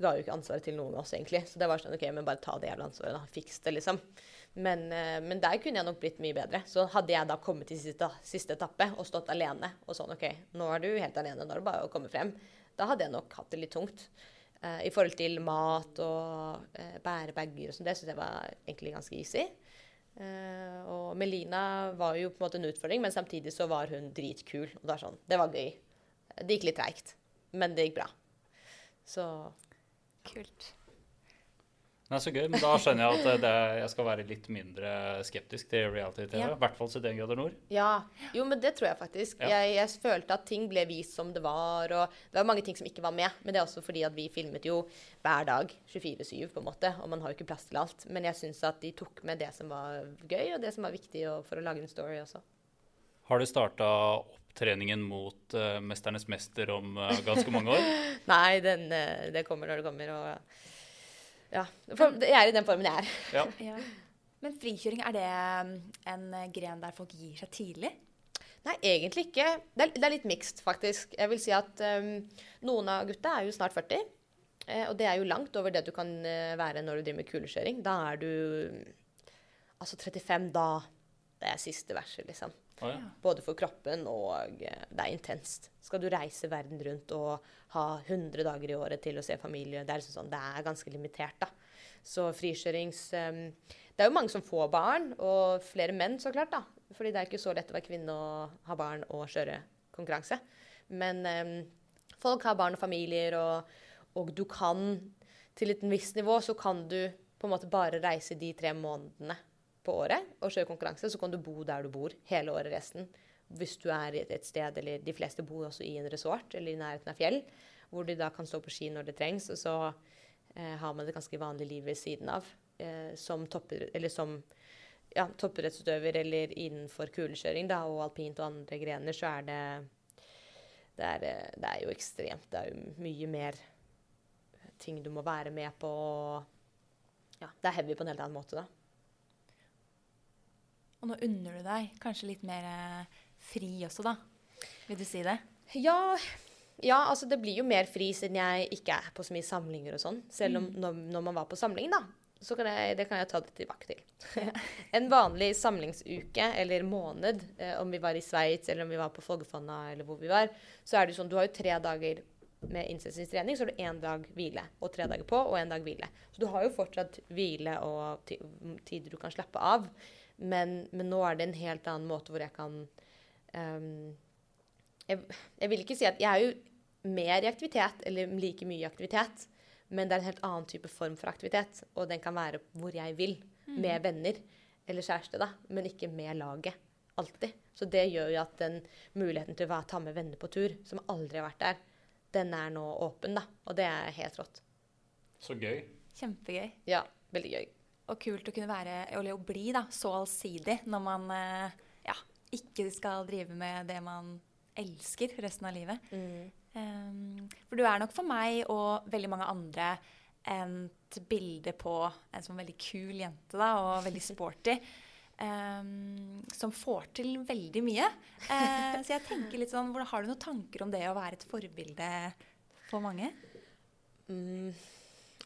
ga jo ikke ansvaret til noen av oss, egentlig. Så det var sånn OK, men bare ta det jævla ansvaret, da. Fiks det, liksom. Men, eh, men der kunne jeg nok blitt mye bedre. Så hadde jeg da kommet til siste, siste etappe og stått alene og sånn OK, nå er du helt alene, nå er det bare å komme frem. Da hadde jeg nok hatt det litt tungt. Eh, I forhold til mat og uh, bære bager og sånn. Det syns jeg var egentlig ganske easy. Eh, og Melina var jo på en måte en utfordring, men samtidig så var hun dritkul. Og det var sånn, det var gøy. Det gikk litt treigt, men det gikk bra. Så Kult. Nei, Så gøy. Men da skjønner jeg at det, jeg skal være litt mindre skeptisk til reality-TV. Ja. I hvert fall 71 grader nord. Ja. Jo, men det tror jeg faktisk. Ja. Jeg, jeg følte at ting ble vist som det var, og det var mange ting som ikke var med. Men det er også fordi at vi filmet jo hver dag 24-7, på en måte, og man har jo ikke plass til alt. Men jeg syns at de tok med det som var gøy, og det som var viktig for å lage en story også. Har du starta opptreningen mot uh, 'Mesternes mester' om uh, ganske mange år? Nei, den, eh, det kommer når det kommer, og ja. For, jeg er i den formen jeg er. Ja. Ja. Men frikjøring, er det um, en gren der folk gir seg tidlig? Nei, egentlig ikke. Det er, det er litt mixed, faktisk. Jeg vil si at um, noen av gutta er jo snart 40. Eh, og det er jo langt over det du kan være når du driver med kulekjøring. Da er du Altså 35, da Det er siste verset, liksom. Ja. Både for kroppen og eh, Det er intenst. Skal du reise verden rundt og ha 100 dager i året til å se familie, det er, liksom sånn, det er ganske limitert, da. Så frikjørings... um, det er jo mange som får barn, og flere menn, så klart, da. Fordi det er ikke så lett å være kvinne og ha barn og kjøre konkurranse. Men um, folk har barn og familier, og, og du kan Til et visst nivå så kan du på en måte bare reise de tre månedene på året og kjøre konkurranse, så kan du bo der du bor hele året resten. Hvis du er et- sted, eller de fleste bor også i en resort eller i nærheten av fjell, hvor de da kan stå på ski når det trengs, og så eh, har man et ganske vanlig liv ved siden av. Eh, som topper, eller som ja, toppidrettsutøver eller innenfor kulekjøring da, og alpint og andre grener, så er det det er, det er jo ekstremt. Det er jo mye mer ting du må være med på. Ja, det er heavy på en helt annen måte, da. Og nå unner du deg kanskje litt mer eh, fri også, da. Vil du si det? Ja, ja, altså det blir jo mer fri siden jeg ikke er på så mye samlinger og sånn. Selv om når, når man var på samling, da. Så kan jeg, det kan jeg ta det tilbake til. en vanlig samlingsuke eller måned, eh, om vi var i Sveits eller om vi var på Folgefonna eller hvor vi var, så er det jo sånn du har jo tre dager med innsetningstrening, så har du én dag hvile. Og tre dager på og én dag hvile. Så du har jo fortsatt hvile og tider du kan slappe av. Men, men nå er det en helt annen måte hvor jeg kan um, jeg, jeg vil ikke si at jeg er jo mer i aktivitet, eller like mye i aktivitet, men det er en helt annen type form for aktivitet. Og den kan være hvor jeg vil, med venner eller kjæreste, da, men ikke med laget. Alltid. Så det gjør jo at den muligheten til å ta med venner på tur, som aldri har vært der, den er nå åpen, da. Og det er helt rått. Så gøy. Kjempegøy. Ja, veldig gøy. Og kult å kunne være, eller å bli da, så allsidig når man eh, ja, ikke skal drive med det man elsker resten av livet. Um, for du er nok for meg og veldig mange andre et bilde på en sånn veldig kul jente da, og veldig sporty. Um, som får til veldig mye. Uh, så jeg tenker litt sånn, Har du noen tanker om det å være et forbilde for mange? Mm,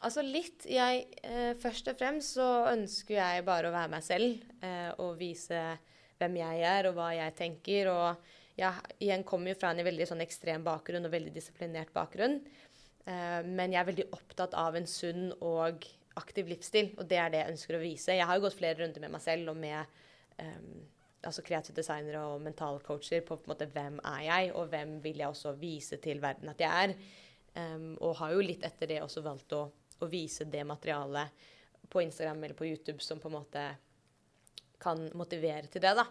altså litt. Jeg, eh, først og fremst så ønsker jeg bare å være meg selv eh, og vise hvem jeg er og hva jeg tenker. Og jeg igjen kommer jo fra en veldig sånn ekstrem bakgrunn og veldig disiplinert bakgrunn. Eh, men jeg er veldig opptatt av en sunn og aktiv livsstil, og det er det jeg ønsker å vise. Jeg har jo gått flere runder med meg selv og med eh, altså kreative designere og mentalcoacher på, på en måte hvem er jeg, og hvem vil jeg også vise til verden at jeg er. Um, og har jo litt etter det også valgt å, å vise det materialet på Instagram eller på YouTube som på en måte kan motivere til det, da.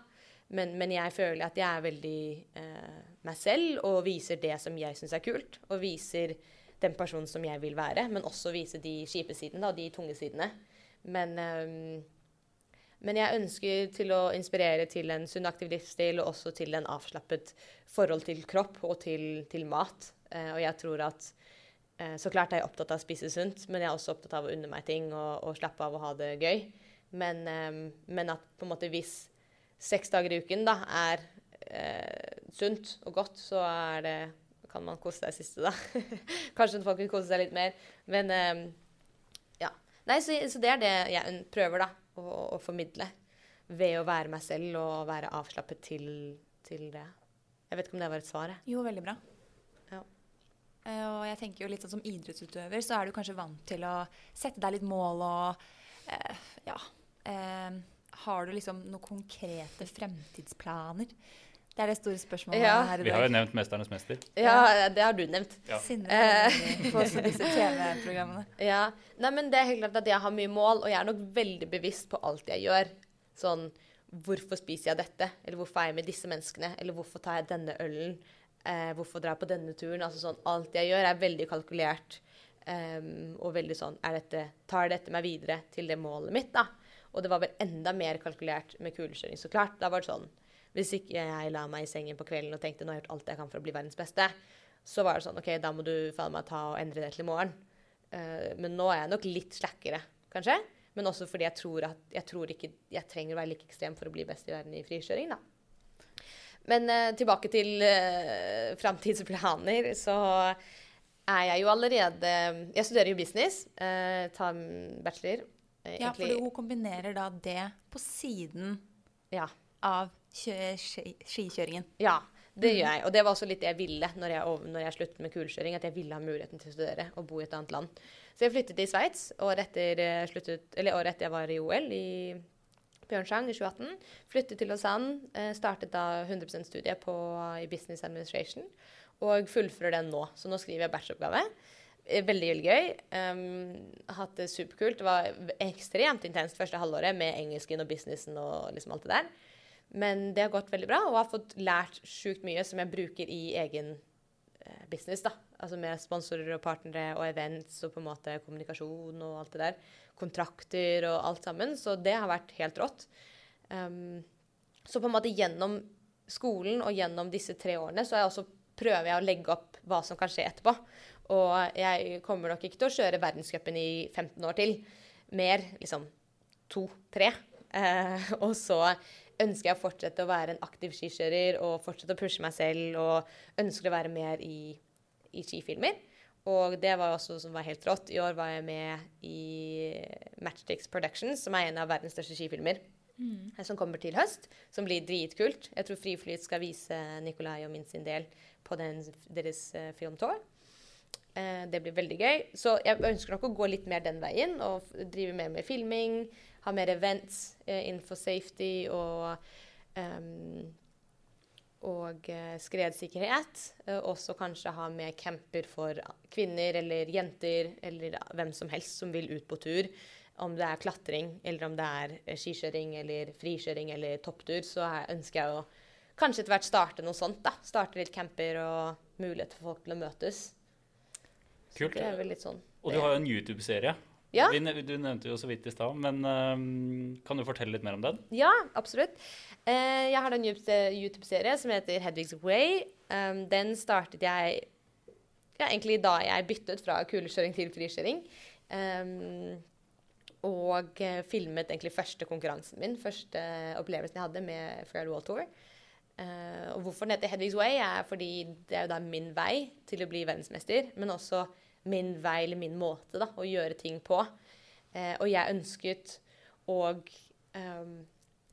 Men, men jeg føler at jeg er veldig eh, meg selv og viser det som jeg syns er kult. Og viser den personen som jeg vil være, men også vise de kjipe sidene de tunge sidene. Men, eh, men jeg ønsker til å inspirere til en sunn, aktiv livsstil og også til en avslappet forhold til kropp og til, til mat. Eh, og jeg tror at Så klart er jeg opptatt av å spise sunt, men jeg er også opptatt av å unne meg ting og, og slappe av og ha det gøy. Men, ehm, men at på en måte hvis seks dager i uken da er eh, sunt og godt, så det kan man kose seg siste, da. Kanskje folk vil kose seg litt mer. Men eh, ja. Nei, så, så det er det jeg prøver, da, å, å formidle. Ved å være meg selv og være avslappet til, til det. Jeg vet ikke om det var et svar. Jo, veldig bra. Eh, og jeg tenker jo litt sånn som idrettsutøver, så er du kanskje vant til å sette deg litt mål og eh, ja. Eh, har du liksom noen konkrete fremtidsplaner Det er det store spørsmålet Ja. her i dag. Vi har jo nevnt 'Mesternes mester'. Ja, det har du nevnt. Ja. Sinne Eh. på også disse TV-programmene. Ja, Nei, men det er helt klart at jeg har mye mål, og jeg er nok veldig bevisst på alt jeg gjør. Sånn Hvorfor spiser jeg dette? Eller hvorfor er jeg med disse menneskene? Eller hvorfor tar jeg denne ølen? Eh, hvorfor dra på denne turen? Altså sånn, Alt jeg gjør, er veldig kalkulert. Um, og veldig sånn er dette, Tar dette meg videre til det målet mitt, da? Og det var vel enda mer kalkulert med kulekjøring, så klart. Da var det sånn Hvis ikke jeg la meg i sengen på kvelden og tenkte nå har jeg gjort alt jeg kan for å bli verdens beste, så var det sånn OK, da må du faen meg ta og endre det til i morgen. Uh, men nå er jeg nok litt slakkere, kanskje. Men også fordi jeg tror at jeg tror ikke jeg trenger å være like ekstrem for å bli best i verden i frikjøring, da. Men eh, tilbake til uh, framtidsplaner, så er jeg jo allerede Jeg studerer jo business. Uh, tar bachelor. eh, Ja, for hun kombinerer da det på siden ja. av kjø ski skikjøringen. Ja, det gjør jeg. Og det var også litt det jeg ville når jeg, når jeg sluttet med kulekjøring. At jeg ville ha muligheten til å studere og bo i et annet land. Så jeg flyttet til Sveits året etter, sluttet- eller året etter jeg var i OL i Pyeongchang i 2018. Flyttet til Lausanne. eh, Startet da 100% studie på, i Business Administration. Og fullfører den nå. Så nå skriver jeg bacheloroppgave. Eh, Veldig veldig gøy. Um, hatt det superkult. Det var ekstremt intenst første halvåret med engelsken og businessen og liksom alt det der. Men det har gått veldig bra, og har fått lært sjukt mye som jeg bruker i egen eh, business. da. Altså med sponsorer og partnere og events og på en måte kommunikasjon og alt det der. Kontrakter og alt sammen. Så det har vært helt rått. Um, så på en måte gjennom skolen og gjennom disse tre årene så jeg også prøver jeg å legge opp hva som kan skje etterpå. Og jeg kommer nok ikke til å kjøre verdenscupen i 15 år til. Mer liksom to-tre. Eh, og så ønsker jeg å fortsette å være en aktiv skikjører og fortsette å pushe meg selv og ønsker å være mer i, i skifilmer. Og det var også som var helt rått. I år var jeg med i Matchsticks Productions, som er en av verdens største skifilmer. Mm. Som kommer til høst, som blir dritkult. Jeg tror Friflyt skal vise Nikolai og min sin del på den, deres uh, filmtour. Eh, det blir veldig gøy. Så jeg ønsker nok å gå litt mer den veien og drive mer med filming. Ha mer events eh, innenfor safety og ehm, og eh, skredsikkerhet. Eh, også kanskje ha med camper for kvinner eller jenter eller hvem som helst som vil ut på tur. Om det er klatring, eller om det er eh, skikjøring eller frikjøring eller topptur, så er- ønsker jeg å kanskje etter hvert starte noe sånt. da. Starte litt camper og mulighet for folk til å møtes. Så Kult. Det er vel litt sånn. Og du har jo en YouTube-serie. Ja. Du nevnte jo så vidt i stad, men øhm, kan du fortelle litt mer om den? Ja, absolutt. Eh, jeg har en YouTube- YouTube-serie som heter Hedvig's Way. Um, den startet jeg ja, egentlig da jeg byttet fra kulekjøring til frikjøring. Um, og eh, filmet egentlig første konkurransen min, første opplevelsen jeg hadde med Fair Wall Tour. Eh, og hvorfor den heter Hedvig's Way, er fordi det er jo da min vei til å bli verdensmester, men også min vei eller min måte da, å gjøre ting på. Eh, og jeg ønsket å ehm,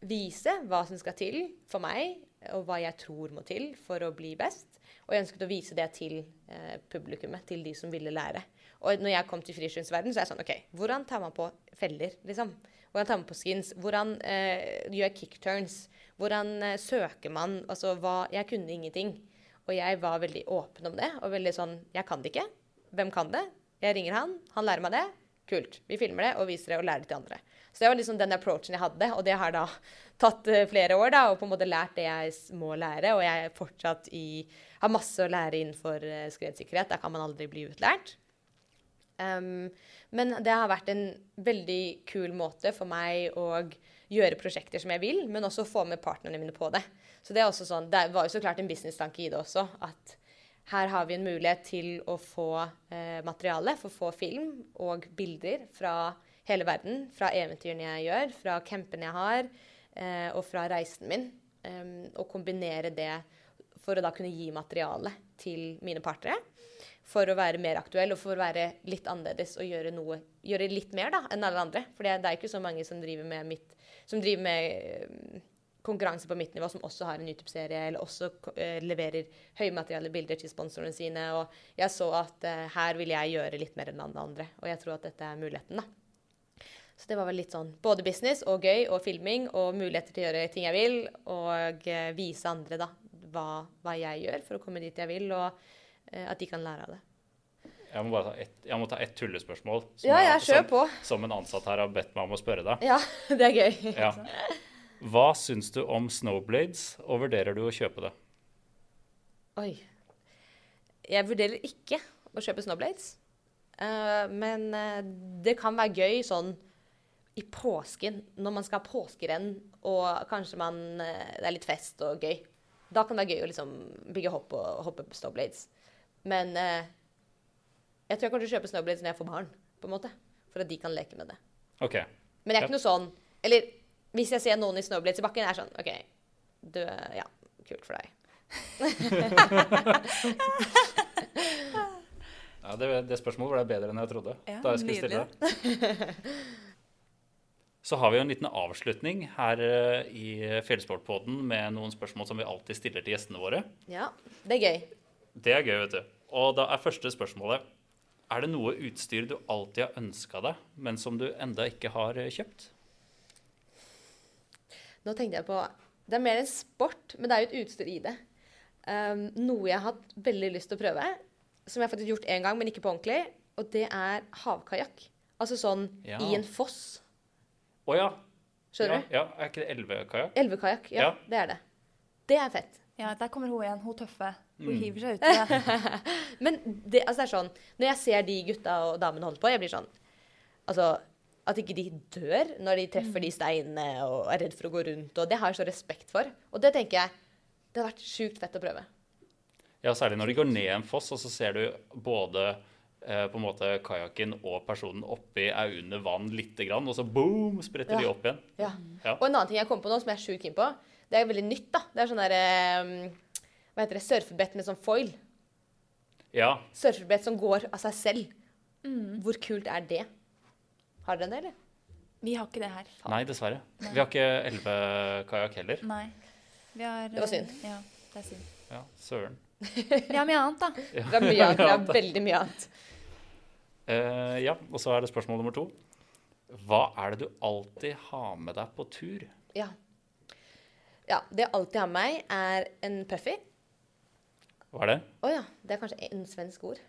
vise hva som skal til for meg, og hva jeg tror må til for å bli best. Og jeg ønsket å vise det til eh, publikummet, til de som ville lære. Og når jeg kom til frikjøringsverden, så er jeg sånn OK, hvordan tar man på feller, liksom? Hvordan tar man på skins? Hvordan eh, gjør jeg kickturns? Hvordan eh, søker man? Altså hva Jeg kunne ingenting. Og jeg var veldig åpen om det, og veldig sånn Jeg kan det ikke. Hvem kan det? Jeg ringer han, han lærer meg det. Kult. Vi filmer det og viser det og lærer det til andre. Så det var liksom den approachen jeg hadde, og det har da tatt eh, flere år da, og på en måte lært det jeg må lære. Og jeg er fortsatt i har masse å lære innenfor eh, skredsikkerhet. Der kan man aldri bli utlært. Um, men det har vært en veldig kul måte for meg å gjøre prosjekter som jeg vil, men også få med partnerne mine på det. Så det er også sånn, det var jo så klart en businesstanke i det også, at her har vi en mulighet til å få eh, materiale, for å få film og bilder fra hele verden. Fra eventyrene jeg gjør, fra campene jeg har, eh, og fra reisen min. Um, og kombinere det for å da kunne gi materiale til mine partnere. For å være mer aktuell og for å være litt annerledes og gjøre noe Gjøre litt mer da, enn alle andre. For det, er ikke så mange som driver med, mitt, som driver med konkurranse på mitt nivå, som også har en YouTube-serie, eller også uh, leverer høymateriale bilder til sponsorene sine. Og jeg så at uh, her vil jeg gjøre litt mer enn alle andre. Og jeg tror at dette er muligheten, da. Så det var vel litt sånn både business og gøy og filming og muligheter til å gjøre ting jeg vil, og uh, vise andre, da. hva, hva jeg gjør for å komme dit jeg vil, og at de kan lære av det. Jeg må ta et, jeg må ta ett tullespørsmål som, Ja, jeg- som, på. som en ansatt her har bedt meg om å spørre deg. Ja, det er gøy. Ja. Hva syns du om Snowblades, og vurderer du å kjøpe det? Oi. Jeg vurderer ikke å kjøpe Snowblades. Uh, men uh, det kan være gøy sånn i påsken, når man skal ha påskerenn og kanskje man, uh, det er litt fest og gøy. Da kan det være gøy å liksom bygge hopp og hoppe på Snowblades. Men jeg tror jeg kommer til å kjøpe Snowblades når jeg får barn, på en måte. For at de kan leke med det. OK. Men jeg er ikke noe sånn Eller hvis jeg ser noen i Snowblades i bakken, er jeg sånn OK, du Ja, kult for deg. Ja, det, det spørsmålet ble bedre enn jeg trodde. Ja, da jeg skulle stille det. Så har vi jo en liten avslutning her eh, i Fjellsportpodden med noen spørsmål som vi alltid stiller til gjestene våre. Ja, det er gøy. Det er gøy, vet du. Og da er første spørsmålet Er det noe utstyr du alltid har ønska deg, men som du enda ikke har eh, kjøpt? Nå tenkte jeg på Det er mer en sport, men det er jo et utstyr i det. Um, noe jeg har hatt veldig lyst til å prøve, som jeg har faktisk gjort én gang, men ikke på ordentlig, og det er havkajakk. Altså sånn Ja. i en foss. Å ja. Skjønner ja, ja. Er ikke det elvekajakk? Elvekajakk. Ja, Ja. det er det. Det er fett. Ja, der kommer hun igjen, hun tøffe. Hun Mm. hiver seg uti det. Men det, altså det er sånn Når jeg ser de gutta og damene holde på, jeg blir sånn Altså At ikke de dør når de treffer de steinene og er redd for å gå rundt. Og det har jeg så respekt for. Og det tenker jeg Det har vært sjukt fett å prøve. Ja, særlig når de går ned en foss, og så ser du både eh, på en måte kajakken og personen oppi er under vann lite grann, og så boom, spretter de opp igjen. Ja. Ja. Og en annen ting jeg kom på nå, som jeg er sjukt keen på, det er veldig nytt, da. Det er sånn derre Hva heter det? Surfebrett med sånn foil. Ja, Surfebrett som går av seg selv. Hvor kult er det? Har dere det, eller? Vi har ikke det her. Nei, dessverre. Vi har ikke elvekajakk heller. Nei. Vi har, Det var synd. eh, Ja, det er synd. Ja, søren. Vi har mye annet, da. Ja. Det er mye annet. Det er veldig mye annet. Uh, ja, og så er det spørsmål nummer to. Hva er det du alltid har med deg på tur? Ja. ja. Det jeg alltid har med meg, er en puffy. Hva er det? Å ja. Det er kanskje en svensk ord.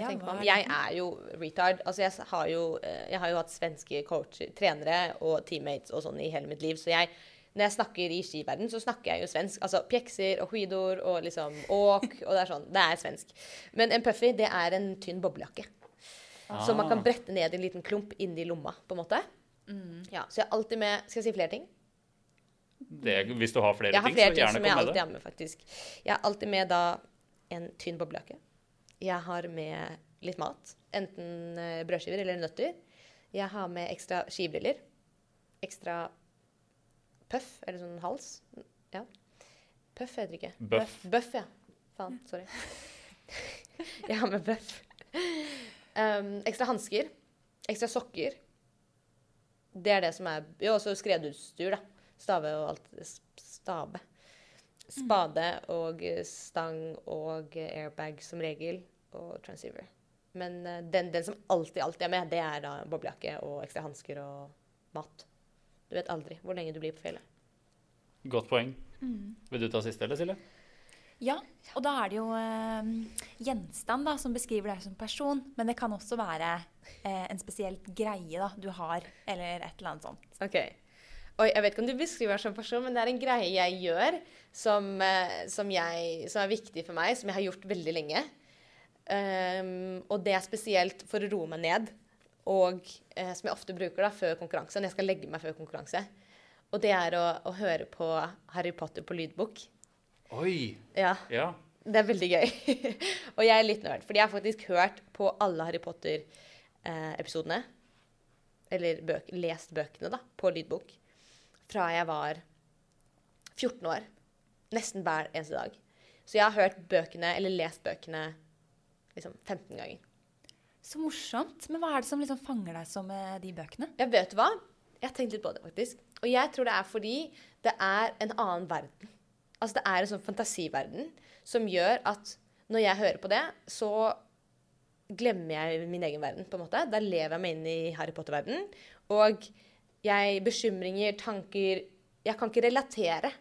Jeg, Ja, er jeg er jo retard. Altså, jeg har jo, eh, jeg har jo hatt svenske coacher, trenere og teammates og sånn i hele mitt liv. Så jeg, når jeg snakker i skiverden, så snakker jeg jo svensk. Altså pjekser og skidor og liksom åk, og det er sånn. Det er svensk. Men en puffy, det er en tynn boblejakke. som man kan Ah. brette ned i en liten klump inni lomma, på en måte. Ja, så jeg er alltid med Skal jeg si flere ting? det hvis du har flere Jeg har ting, flere så ting gjerne som jeg kom med alltid det. har med, faktisk. Jeg har alltid med da en tynn boblejakke. Jeg har med litt mat. Enten eh, brødskiver eller nøtter. Jeg har med ekstra skibriller. Ekstra puff, eller sånn hals. Ja. Puff heter det ikke. Bøff. Bøff, ja. Faen, sorry. jeg har med bøff. Um, ekstra hansker. Ekstra sokker. Det er det som er Jo, også skredutstyr, da. Stave og alt. Stabe. Spade og eh, stang og eh, airbag som regel. Og transceiver. Men eh, den, den som alltid, alltid er med, det er da boblejakke og ekstra hansker og mat. Du vet aldri hvor lenge du blir på fjellet. Godt poeng. Vil du ta siste, eller Silje? Ja, og da er det jo eh, gjenstand da, som beskriver deg som person, men det kan også være eh, en spesielt greie da, du har, eller et eller annet sånt. Ok. Oi, jeg vet ikke om du beskriver meg som person, men det er en greie jeg gjør som, eh, som, jeg, som er viktig for meg, som jeg har gjort veldig lenge. Ehm, og det er spesielt for å roe meg ned, og eh, som jeg ofte bruker da før konkurranse, når jeg skal legge meg før konkurranse. Og det er å, å høre på Harry Potter på lydbok. Oi! Ja, Ja. det er veldig gøy. og jeg er litt nerd, fordi jeg har faktisk hørt på alle Harry Potter-episodene. eller bøk, lest bøkene, da, på lydbok. Fra jeg var 14 år. Nesten hver eneste dag. Så jeg har hørt bøkene, eller lest bøkene, liksom 15 ganger. Så morsomt. Men hva er det som liksom fanger deg med de bøkene? Jeg vet hva? Jeg har tenkt litt på det, faktisk. Og jeg tror det er fordi det er en annen verden. Altså det er en sånn fantasiverden som gjør at når jeg hører på det, så glemmer jeg min egen verden, på en måte. Da lever jeg meg inn i Harry Potter-verden. Og jeg Bekymringer, tanker Jeg kan ikke relatere.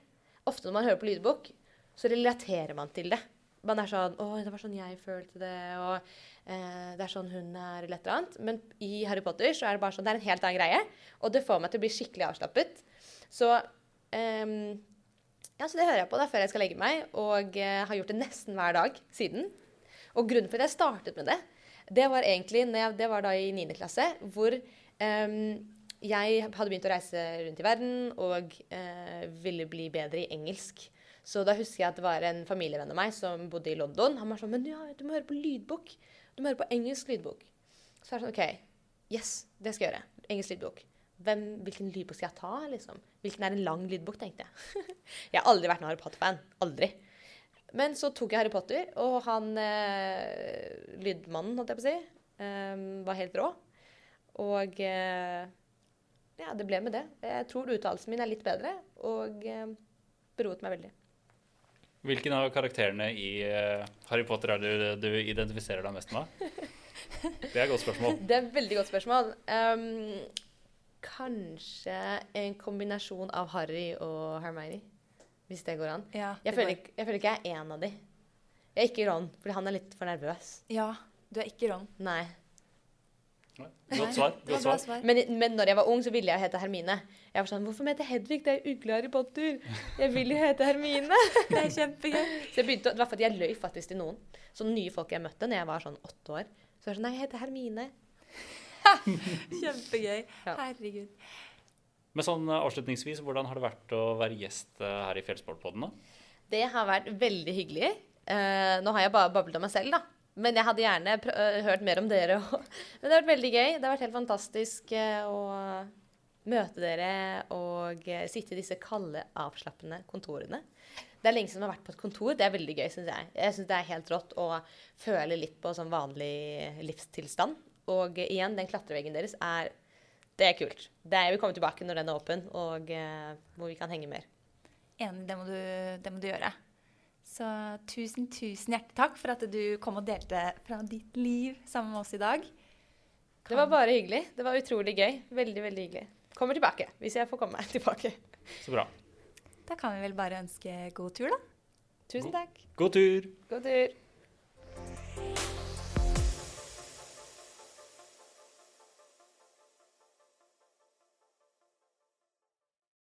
Ofte når man hører på lydbok, så relaterer man til det. Man er sånn 'Å, det var sånn jeg følte det', og eh, 'det er sånn hun er', eller et eller annet. Men i Harry Potter så er det bare sånn Det er en helt annen greie. Og det får meg til å bli skikkelig avslappet. Så eh, ja, så det hører jeg på da før jeg skal legge meg, og eh, har gjort det nesten hver dag siden. Og grunnen for at jeg startet med det, det var egentlig jeg, det var da i 9. klasse, hvor eh, jeg hadde begynt å reise rundt i verden og eh, ville bli bedre i engelsk. Så da husker jeg at det var en familievenn av meg som bodde i London. Han var sånn Men ja, du må høre på lydbok. Du må høre på engelsk lydbok. Så er det sånn OK. Yes, det skal jeg gjøre. Engelsk lydbok. Hvem, hvilken lydbok skal jeg ta, liksom? Hvilken er en lang lydbok, tenkte jeg. jeg har aldri vært noen Harry Potter-fan. Aldri. Men så tok jeg Harry Potter, og han eh, lydmannen, holdt jeg på å si, eh, var helt rå. Og eh, ja, det ble med det. Jeg tror uttalelsen min er litt bedre, og eh, beroet meg veldig. Hvilken av karakterene i eh, Harry Potter er det du identifiserer deg mest med? Det er et godt spørsmål. Det er et veldig godt spørsmål. Um, kanskje en kombinasjon av Harry og Hermione, hvis det går an. Ja, Jeg føler, ikke, jeg føler ikke jeg er en av de. Jeg er ikke Ron, fordi han er litt for nervøs. Ja, du er ikke Ron. Nei. Godt svar. Godt svar. Men, men når jeg var ung, så ville jeg hete Hermine. Jeg var sånn Hvorfor heter Hedvig? Det er jo ugle Harry Potter. Jeg vil jo hete Hermine. Det er kjempegøy. Så jeg begynte, Det var fordi jeg løy faktisk til noen. Sånne nye folk jeg møtte når jeg var sånn åtte år. Så jeg var sånn Nei, jeg heter Hermine. Kjempegøy. Herregud. Men sånn eh, avslutningsvis, hvordan har det vært å være gjest eh, her i Fjellsportpodden? da? Det har vært veldig hyggelig. Uh, nå har jeg bare bablet om meg selv, da. Men jeg hadde gjerne øh, hørt mer om dere òg. Men det har vært veldig gøy. Det har vært helt fantastisk eh, å møte dere og eh, sitte i disse kalde, avslappende kontorene. Det er lenge siden man har vært på et kontor. Det er veldig gøy, syns jeg. Jeg syns det er helt rått å føle litt på sånn vanlig livstilstand. Og eh, igjen, den klatreveggen deres er Det er kult. Det er, jeg vil komme tilbake når den er åpen, og eh, hvor vi kan henge mer. Enig, det må, du, det må du gjøre. Så tusen, tusen hjertelig takk for at du kom og delte fra ditt liv sammen med oss i dag. Det var bare hyggelig. Det var utrolig gøy. Veldig, veldig hyggelig. Kommer tilbake, hvis jeg får komme tilbake. Så bra. Da kan vi vel bare ønske god tur, da. Tusen takk. God tur! God tur.